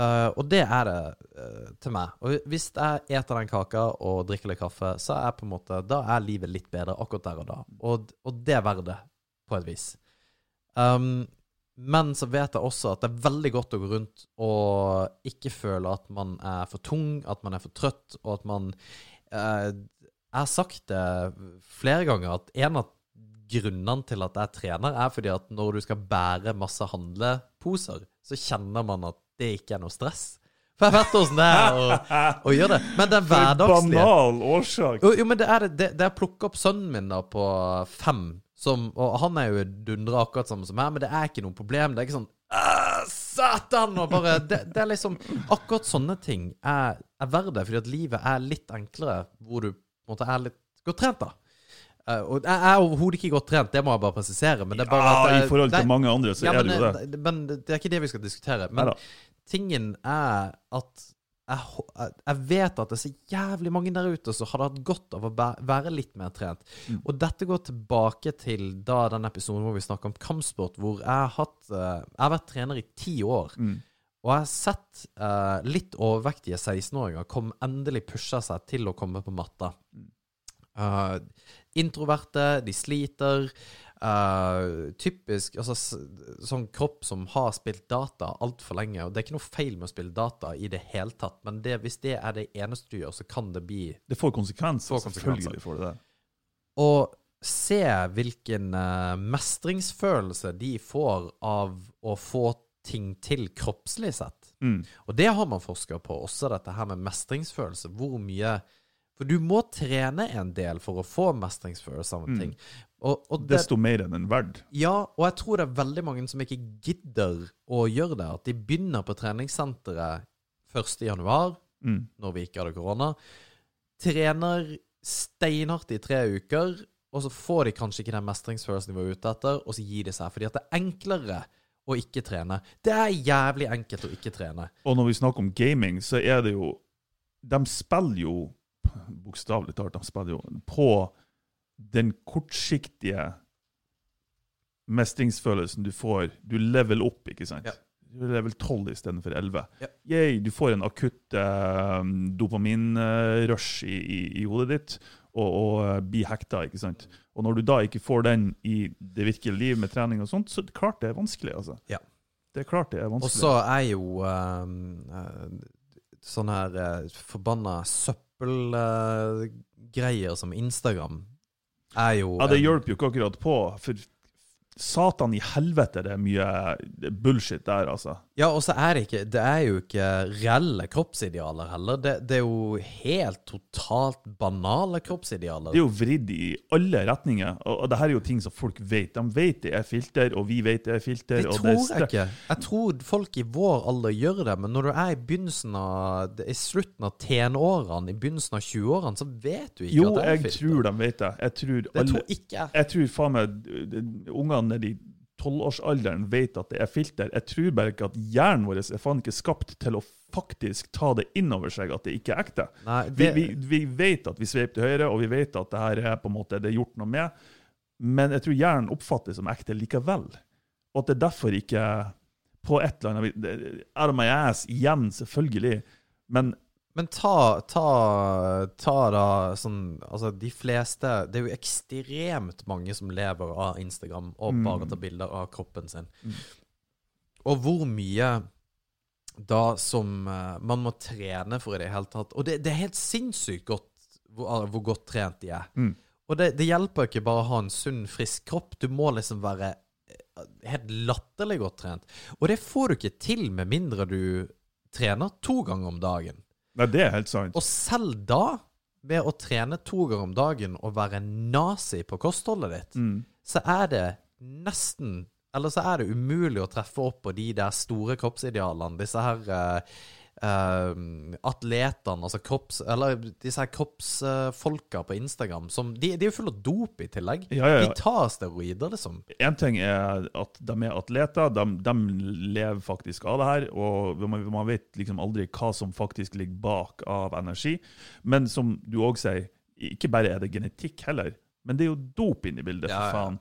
Uh, og det er det uh, til meg. Og hvis jeg eter den kaka og drikker litt kaffe, så er på en måte Da er livet litt bedre akkurat der og da. Og, og det er verdt det, på et vis. Um, men så vet jeg også at det er veldig godt å gå rundt og ikke føle at man er for tung, at man er for trøtt, og at man eh, Jeg har sagt det flere ganger, at en av grunnene til at jeg trener, er fordi at når du skal bære masse handleposer, så kjenner man at det ikke er noe stress. For jeg vet åssen det er å, å gjøre det. Men For hverdagslige. banal årsak. Jo, jo, men det er. Det, det er å plukke opp sønnen min da på fem, som, og han er jo dundra akkurat samme som meg, men det er ikke noe problem. Det er ikke sånn Satan! Og bare det, det er liksom Akkurat sånne ting er, er verdt det, fordi at livet er litt enklere hvor du på en måte er litt godt trent, da. Uh, og jeg er overhodet ikke godt trent, det må jeg bare presisere. Men det er bare Ja, at I forhold til det, mange andre så ja, er det jo det. men det er ikke det vi skal diskutere. Men Neida. tingen er at jeg, jeg- vet at det er så jævlig mange der ute som hadde hatt godt av å være litt mer trent. Mm. Og dette går tilbake til da den episoden hvor vi snakka om kampsport, hvor jeg har, hatt, eh, jeg har vært trener i ti år. Mm. Og jeg har sett eh, litt overvektige 16-åringer kom endelig pusha seg til å komme på matta. Uh, introverte, de sliter. Eh, typisk altså, sånn kropp som har spilt data altfor lenge. Og det er ikke noe feil med å spille data i det hele tatt, men det, hvis det er det eneste du gjør, så kan det bli Det får konsekvenser. Får konsekvenser. Selvfølgelig får det det. Og se hvilken uh, mestringsfølelse de får av å få ting til kroppslig sett. Mm. Og det har man forska på, også dette her med mestringsfølelse. Hvor mye For du må trene en del for å få mestringsfølelse av en Mm. Og, og det, Desto mer enn en verd. ja, og jeg tror det er veldig mange som ikke gidder å gjøre det. At de begynner på treningssenteret 1. januar, Mm. når vi ikke hadde korona. Trener steinhardt i tre uker, og så får de kanskje ikke den mestringsfølelsen de var ute etter, og så gir de seg. Fordi at det er enklere å ikke trene. Det er jævlig enkelt å ikke trene. Og når vi snakker om gaming, så er det jo De spiller jo Bokstavelig talt, de spiller jo på den kortsiktige mestringsfølelsen du får. Du level opp, ikke sant? Ja. Du er level 12 istedenfor 11. Ja. Yay, du får en akutt eh, dopaminrush i, i, i hodet ditt og, og eh, blir hekta. ikke sant? Og når du da ikke får den i det virkelige liv med trening og sånt, så er det klart det er vanskelig. altså. Ja. Det er klart det er Og så er jo um, sånne her forbanna søppelgreier som Instagram jo Ja, det hjelper jo ikke akkurat på. For satan i helvete, det er mye bullshit der, altså. Ja, og så er det ikke Det er jo ikke reelle kroppsidealer heller. Det, det er jo helt totalt banale kroppsidealer. Det er jo vridd i alle retninger. Og, og det her er jo ting som folk vet. De vet det er filter, og vi vet det er filter. Det tror det jeg ikke. Jeg tror folk i vår alder gjør det, men når du er i begynnelsen av I slutten av tenårene, i begynnelsen av 20-årene, så vet du ikke Jo, at det er filter. Jo, jeg tror de vet det. Jeg tror Det alle tror ikke jeg. Jeg tror faen meg ungene nede i tolvårsalderen vet at det er filter. Jeg tror bare ikke at hjernen vår er faen ikke skapt til å faktisk ta det inn over seg at det ikke er ekte. Nei, Vi, det, vi, vi vet at vi sveiper til høyre, og vi vet at det her er på en måte det er gjort noe med, men jeg tror hjernen oppfatter det som ekte likevel. Og at det er derfor ikke på et eller annet Out of my ass igjen, selvfølgelig. Men Men ta, ta, ta da sånn Altså, de fleste Det er jo ekstremt mange som lever av Instagram og Mm. bare tar bilder av kroppen sin. Mm. Og hvor mye da som eh, man må trene for i det hele tatt Og det, det er helt sinnssykt godt hvor, hvor godt trent de er. Mm. Og det, det hjelper ikke bare å ha en sunn, frisk kropp. Du må liksom være eh, helt latterlig godt trent. Og det får du ikke til med mindre du trener to ganger om dagen. Nei, det er helt sant. Og selv da, ved å trene to ganger om dagen og være nazi på kostholdet ditt, Mm. så er det nesten Eller så er det umulig å treffe opp på de der store kroppsidealene. Disse her eh, eh, atletene, altså kropps... Eller disse her kroppsfolka på Instagram, som De, de er jo fulle av dop i tillegg. Ja, ja, ja. De tar steroider, liksom. En ting er at de er atleter, de, de lever faktisk av det her, og man, man vet liksom aldri hva som faktisk ligger bak av energi. Men som du òg sier, ikke bare er det genetikk heller, men det er jo dop inne i bildet, for faen.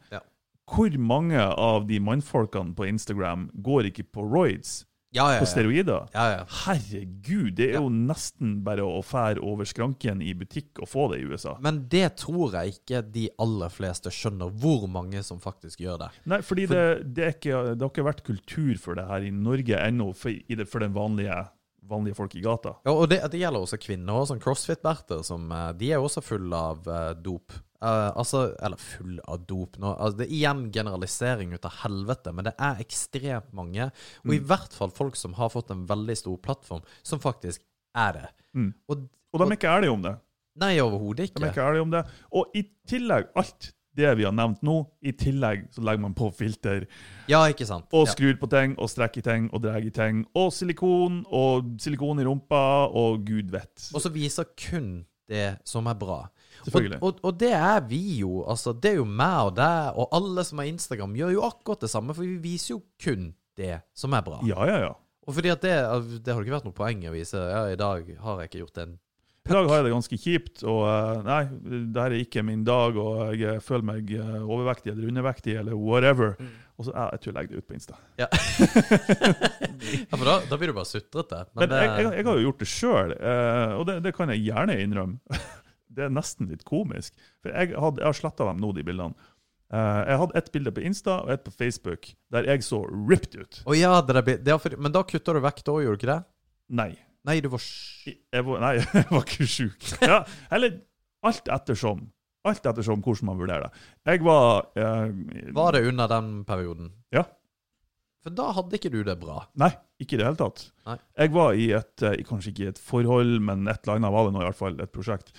Hvor mange av de mannfolkene på Instagram går ikke på roids, Ja, ja, på steroider? Herregud, det er jo nesten bare å fære over skranken i butikk og få det i USA. Men det tror jeg ikke de aller fleste skjønner, hvor mange som faktisk gjør det. Nei, fordi det, det, er ikke, det har ikke vært kultur for det her i Norge ennå, for, det, for den vanlige, vanlige folk i gata. Ja, og det, det gjelder også kvinner, sånn CrossFit-berter eh, De er også fulle av eh, dop. Eh, altså, eller full av dop nå. Altså, det er igjen generalisering ut av helvete, men det er ekstremt mange, og i hvert fall folk som har fått en veldig stor plattform, som faktisk er det. Mm. Og, Og de er ikke ærlige om det. nei, overhodet De er ikke. ikke ærlige om det. Og i tillegg, alt det vi har nevnt nå, i tillegg så legger man på filter, Ja, ikke sant. og skrur på ting, og strekker i ting, og drar i ting, og silikon, og silikon i rumpa, og gud vet. Og så viser kun det som er bra. Og, og, og det er vi jo. Altså, det er jo meg og deg, og alle som har Instagram, gjør jo akkurat det samme, for vi viser jo kun det som er bra. Ja, ja, ja. Og fordi at det, det har ikke vært noe poeng å vise Ja, i dag har jeg ikke gjort en I dag har jeg det ganske kjipt, og eh, nei, det her er ikke min dag, og jeg føler meg eh, overvektig eller undervektig eller whatever. Mm. Og så ja, jeg tror jeg legger det ut på Insta. Ja, ja for da, da blir du bare sutrete. Men, Men det, jeg, jeg, jeg har jo gjort det sjøl, og det, det kan jeg gjerne innrømme. Det er nesten litt komisk. For jeg, hadde, jeg har sletta dem nå, de bildene. Uh, jeg hadde ett bilde på Insta og ett på Facebook der jeg så ripped ut. Oh, ja, det er, det er for, men da kutter du vekt òg, gjorde du ikke det? Nei. Nei, du var sj- Jeg var, nei, jeg var ikke sjuk. Ja, eller alt ettersom. Alt ettersom hvordan man vurderer det. Jeg var uh, Var det under den perioden? Ja. For da hadde ikke du det bra. Nei, ikke i det hele tatt. Nei. Jeg var i et, eh, kanskje ikke i et forhold, men et eller annet var det nå i hvert fall, et prosjekt,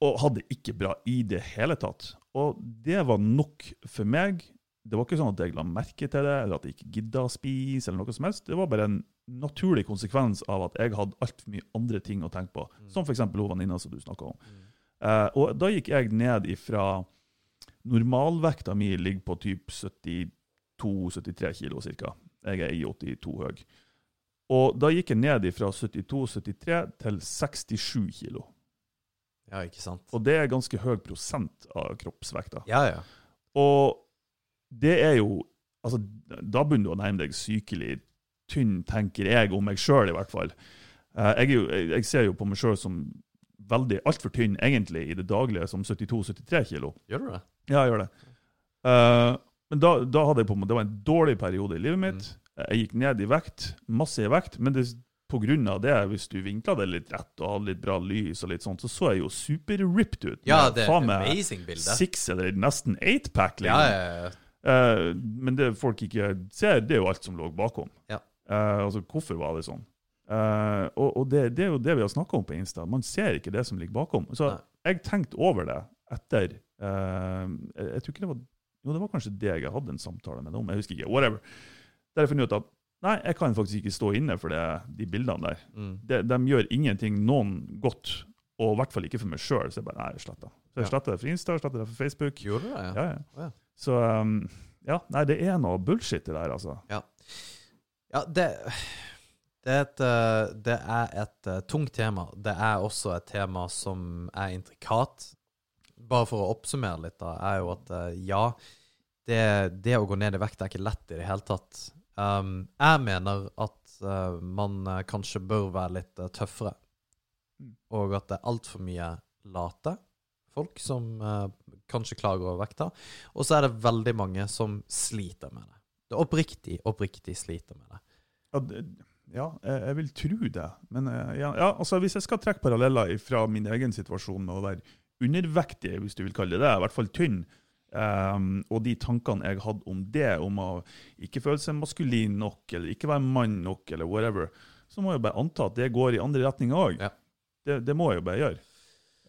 og hadde ikke bra i det hele tatt. Og det var nok for meg. Det var ikke sånn at jeg la merke til det, eller at jeg ikke gidda å spise, eller noe som helst. Det var bare en naturlig konsekvens av at jeg hadde altfor mye andre ting å tenke på, som f.eks. hun venninna som du snakka om. Eh, og da gikk jeg ned ifra Normalvekta mi ligger på typ 72-73 kilo ca. Jeg er i 82 høy. Og da gikk jeg ned fra 72-73 til 67 kilo. Ja, ikke sant? Og det er ganske høy prosent av kroppsvekta. Ja, ja. Og det er jo Altså, da begynner du å nærme deg sykelig tynn, tenker jeg om meg sjøl, i hvert fall. Eh, Jeg, jo, jeg ser jo på meg sjøl som veldig altfor tynn, egentlig, i det daglige, som 72-73 kilo. Gjør du det? Ja, jeg gjør det. Uh, men da, da hadde jeg på meg, det var en dårlig periode i livet mitt. Jeg gikk ned i vekt, masse i vekt, men det, av det, hvis du vinkla det litt rett og hadde litt bra lys, og litt sånt, så så jeg jo super-ripped ut. Ja, det er amazing bilde. Six eller nesten eight-pack. Ja, liksom. ja, ja. Uh, men det folk ikke ser, det er jo alt som lå bakom. Ja. Uh, altså, hvorfor var det sånn? Uh, og og det, det er jo det vi har snakka om på Insta. Man ser ikke det som ligger bakom. Så Nei. jeg tenkte over det etter eh, jeg, tror ikke det var Jo, det var kanskje det jeg hadde en samtale med dem om. Jeg husker ikke. Whatever. Der jeg funnet ut at nei, jeg kan faktisk ikke stå inne for det, de bildene der. Mm. De, de gjør ingenting noen godt, og i hvert fall ikke for meg sjøl. Så jeg bare nei, jeg sletter. Så jeg Ja. sletter det for Insta, sletter det for Facebook. Gjorde du det? Ja. Ja, ja. Ja. Så um, ja, nei, det er noe bullshit i det der, altså. Ja, det, det, er et, eh, det er et eh, tungt tema. Det er også et tema som er intrikat. Bare for å oppsummere litt, da, er jo at eh, ja, det, det å gå ned i vekt er ikke lett i det hele tatt. Um, jeg mener at uh, man eh, kanskje bør være litt uh, tøffere, Mm. og at det er altfor mye late folk som uh, kanskje klager over vekta. Og så er det veldig mange som sliter med det. Det er oppriktig, oppriktig sliter med det. Ja, det, ja jeg, vil tro det. Men ja, ja, altså, hvis jeg skal trekke paralleller fra min egen situasjon med å være undervektig, hvis du vil kalle det det, i hvert fall tynn, ehm, og de tankene jeg hadde om det, om å ikke føle seg maskulin nok, eller ikke være mann nok, eller whatever, så må jeg bare anta at det går i andre retninger òg. Ja. Det, det må jeg jo bare gjøre.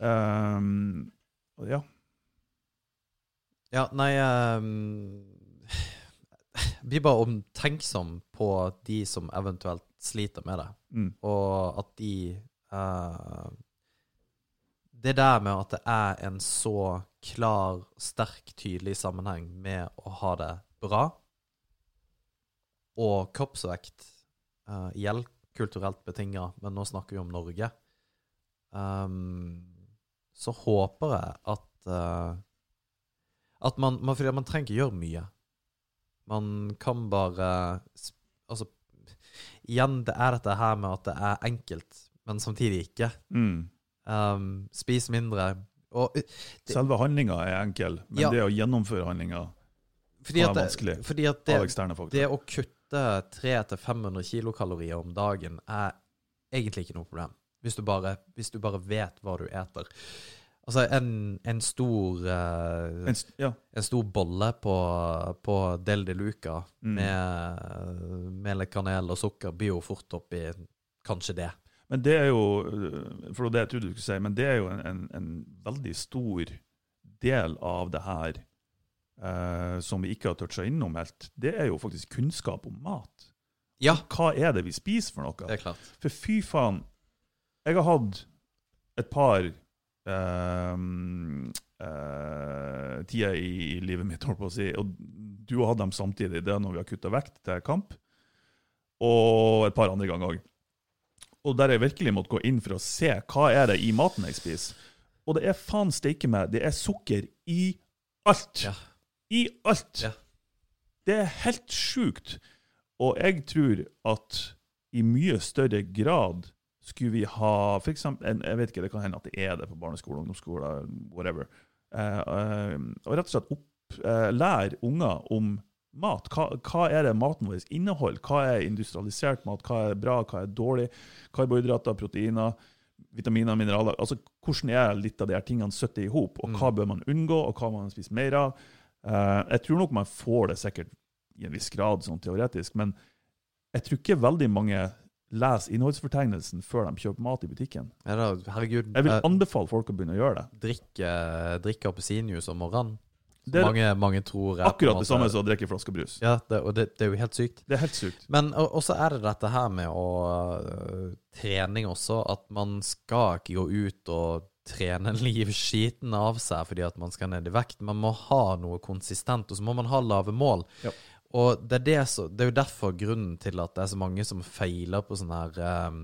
Um, ja. Ja, nei um, Blir bare omtenksom på de som eventuelt sliter med det. Mm. Og at de uh, Det der med at det er en så klar, sterk, tydelig sammenheng med å ha det bra og kroppsvekt, uh, igjen kulturelt betinga, men nå snakker vi om Norge, um, så håper jeg at uh, at man, man, fordi man trenger ikke gjøre mye. Man kan bare Altså, igjen, det er dette her med at det er enkelt, men samtidig ikke. Mm. Um, spis mindre. Og, det, Selve handlinga er enkel, men Ja. det å gjennomføre handlinga fordi er at det, vanskelig fordi at det, av eksterne faktorer. det å kutte 300-500 kilokalorier om dagen er egentlig ikke noe problem. Hvis du bare, hvis du bare vet hva du eter. Altså, en, en stor uh, En ja. En stor bolle på, på Del de Luca Mm. med, uh, mel, kanel og sukker blir jo fort oppi kanskje det. Men det er jo For det det jeg trodde du skulle si, men det er jo en, en, en veldig stor del av det her eh, som vi ikke har toucha innom helt. Det er jo faktisk kunnskap om mat. Ja, Hva er det vi spiser for noe? det er klart. For fy faen, jeg har hatt et par eh, eh, tider i, i livet mitt, holdt på å si, og du har hatt dem samtidig. Det er når vi har kutta vekt til kamp, og et par andre ganger òg. Og der jeg virkelig måtte gå inn for å se hva er det i maten jeg spiser. Og det er faen steike meg, det er sukker i alt. Ja. I alt. Ja. Det er helt sjukt. Og jeg tror at i mye større grad skulle vi ha for eksempel, Jeg vet ikke, det kan hende at det er det på barneskole, ungdomsskole, whatever. Eh, eh, og rett og slett opp, eh, lære unger om mat. Hva, hva er det maten vår inneholder? Hva er industrialisert mat? Hva er bra, hva er dårlig? Karbohydrater, proteiner, vitaminer, mineraler. Altså, Hvordan er litt av de her tingene satt i hop? Og hva bør man unngå, og hva må man spise mer av? Uh, jeg tror nok man får det sikkert i en viss grad, sånn teoretisk, men jeg tror ikke veldig mange leser innholdsfortegnelsen før de kjøper mat i butikken. Ja, da, herregud, Jeg vil eh, anbefale folk å begynne å gjøre det. drikke, drikke appelsinjuice om morgenen. Det er mange, mange tror er akkurat det samme som å drikke en flaske brus. Ja, det, og det, det er jo helt sykt. Det er helt sykt. Men og, og så er det dette her med å øh, trening også, at man skal ikke gå ut og trene livskiten av seg fordi at man skal ned i vekt. Man må ha noe konsistent, og så må man ha lave mål. Ja. Og det er, det, så, det er jo derfor grunnen til at det er så mange som feiler på sånne her um,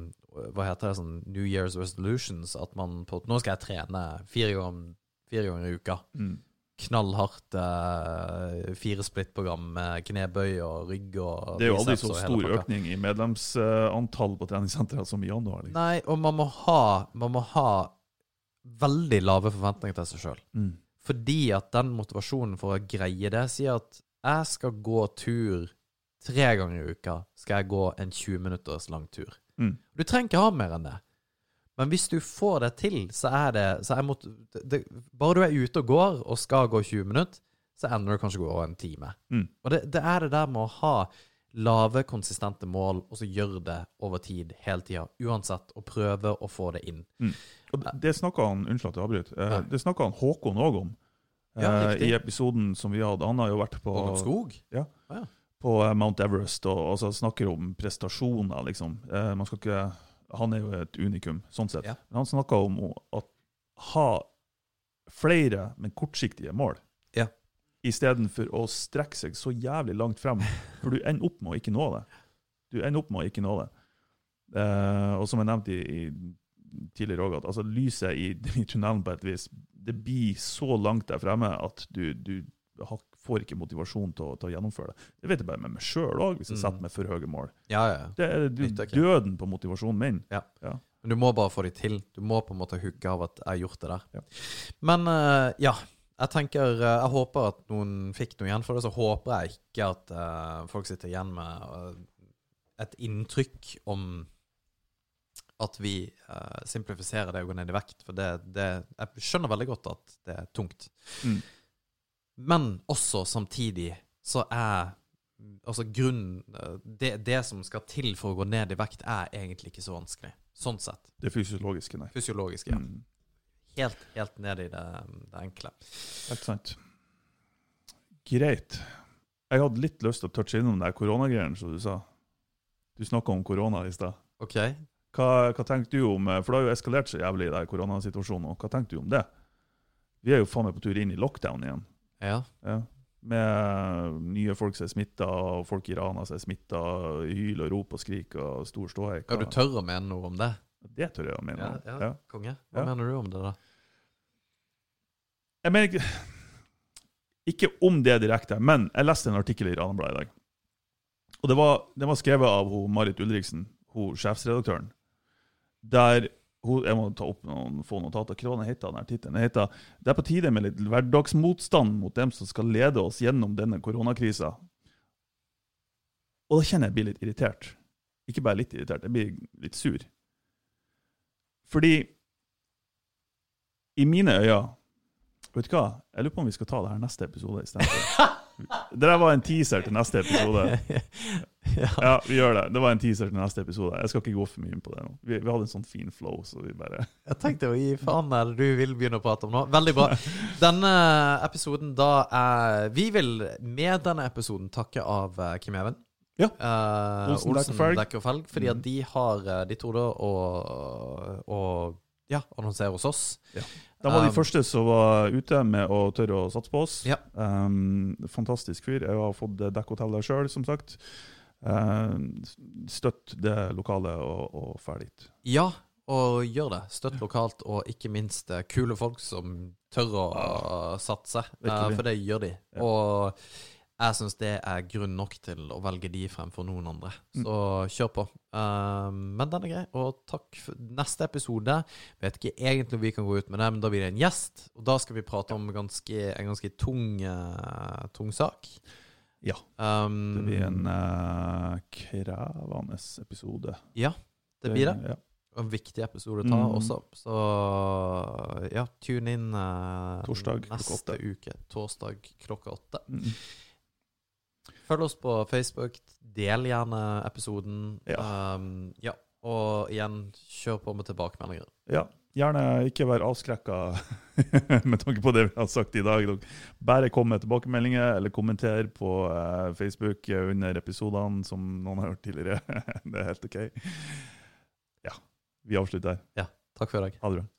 Hva heter det? sånn New Year's resolutions. At man på Nå skal jeg trene fire ganger, fire ganger i uka. Mm. Knallhardt uh, firesplittprogram med knebøy og rygg og Det er jo aldri så stor økning i medlemsantall på treningssenteret som i januar. Liksom. Nei, og man må ha, man må ha veldig lave forventninger til seg sjøl. Mm. Fordi at den motivasjonen for å greie det sier at jeg skal gå tur tre ganger i uka. Skal jeg gå en 20 minutters lang tur. Mm. Du trenger ikke ha mer enn det. Men hvis du får det til, så er det, så mot, det, Bare du er ute og går og skal gå 20 minutter, så ender du kanskje å gå en time. Mm. Og det, det er det der med å ha lave, konsistente mål, og så gjøre det over tid, hele tida, uansett, og prøve å få det inn. Og det- snakka han Unnskyld at jeg avbryter. Eh, Nei. Det snakka han Håkon òg om. Ja, eh. I episoden som vi hadde. Han har jo vært på, Håkon Skog? på eh, Mount Everest og altså, snakker om prestasjoner, liksom. Eh, man skal ikke Han er jo et unikum, sånn sett. Ja. Han snakka om å ha flere, men kortsiktige mål. Ja. Istedenfor å strekke seg så jævlig langt frem, for du ender opp med å ikke nå det. Du ender opp med å ikke nå det. Eh, og som jeg nevnte i, i tidligere òg, at altså, lyset i, i tunnelen på et vis Det blir så langt der fremme at du, du har, får ikke motivasjon til å, til å gjennomføre det. Det vet jeg bare med meg sjøl òg, hvis jeg Mm. setter meg for høye mål. Ja, ja. ja. Det er døden på motivasjonen min. Men du må bare få de til. Du må på en måte hooke av at jeg har gjort det der. Ja. Men uh, ja. Jeg tenker eh, Jeg håper at noen fikk noe igjen for det. Så håper jeg ikke at uh, folk sitter igjen med uh, et inntrykk om at vi simplifiserer det å gå ned i vekt. For det, det Jeg skjønner veldig godt at det er tungt. Mm. Men også samtidig så er Altså grunnen det, det som skal til for å gå ned i vekt, er egentlig ikke så vanskelig. Sånn sett. Det fysiologiske, nei. Fysiologiske, ja. Mm. Helt, helt ned i det, det enkle. Helt sant. Greit. Jeg hadde litt lyst til å touche innom her koronagreiene, som du sa. Du snakka om korona i stad. OK. Hva, hva tenker du om For det har jo eskalert så jævlig, i den koronasituasjonen. Hva tenker du om det? Vi er jo faen meg på tur inn i lockdown igjen. Ja. Ja. Med nye folk som er smitta, og folk i Rana som er smitta. Hyl og rop og skrik og stor ståhei. Ja, du tør å mene noe om det? Det tør jeg å mene. Ja, ja. Ja. Konge. Hva Ja. mener du om det, da? Jeg mener ikke Ikke om det direkte, men jeg leste en artikkel i Ranabladet i dag. Og det var, det var skrevet av hun Marit Ulriksen, hun sjefsredaktøren. Der Jeg må ta opp noen få notater. Hva heter den her tittelen? Heter 'Det er på tide med litt hverdagsmotstand mot dem som skal lede oss gjennom denne koronakrisa'. Og da kjenner jeg jeg blir litt irritert. Ikke bare litt irritert, jeg blir litt sur. Fordi i mine øyne Vet du hva? Jeg lurer på om vi skal ta det her neste episode istedenfor. Det der var en teaser til neste episode. ja. Ja, vi gjør det. Det var en teaser til neste episode. Jeg skal ikke gå for mye inn på det nå. Vi, vi hadde en sånn fin flow, så vi bare Jeg tenkte å gi faen er du vil begynne å prate om nå. Veldig bra. Denne episoden da er Vi vil med denne episoden takke av eh, Kim Even. Ja. Uh, Olsen, Olsen, Dekk og Felg. Fordi at Mhm. de har eh, De torde å, å ja, annonsere hos oss. De var de Um, første som var ute med å tørre å satse på oss. Ja. Um, fantastisk fyr. Jeg har fått dekkhotell der sjøl, som sagt. Um, støtt det lokale og, og ferdig. Ja, og gjør det. Støtt lokalt, og ikke minst eh, kule folk som tør å satse. Uh, for det gjør de. Ja. Og jeg syns det er grunn nok til å velge de fremfor noen andre. Mm. Så kjør på. Eh, men den er grei. Og takk for neste episode. Vet ikke egentlig om vi kan gå ut med det, men da blir det en gjest. Og da skal vi prate om ganske, en ganske tung, uh, tung sak. Ja. Um, Det blir en uh, krevende episode. Ja, det blir det. Ja. Og en viktig episode å ta Mm. også. Så ja, tune inn uh, Torsdag neste uke. Torsdag klokka åtte. Mm. Følg oss på Facebook. Del gjerne episoden. Ja. Um, ja. Og igjen, kjør på med tilbakemeldinger. ja. Gjerne ikke vær avskrekka med tanke på det vi har sagt i dag. Bare kom med tilbakemeldinger eller kommenter på uh, Facebook under episodene, som noen har hørt tidligere. det er helt OK. Ja. Vi avslutter der. Takk for i dag. Ha det bra.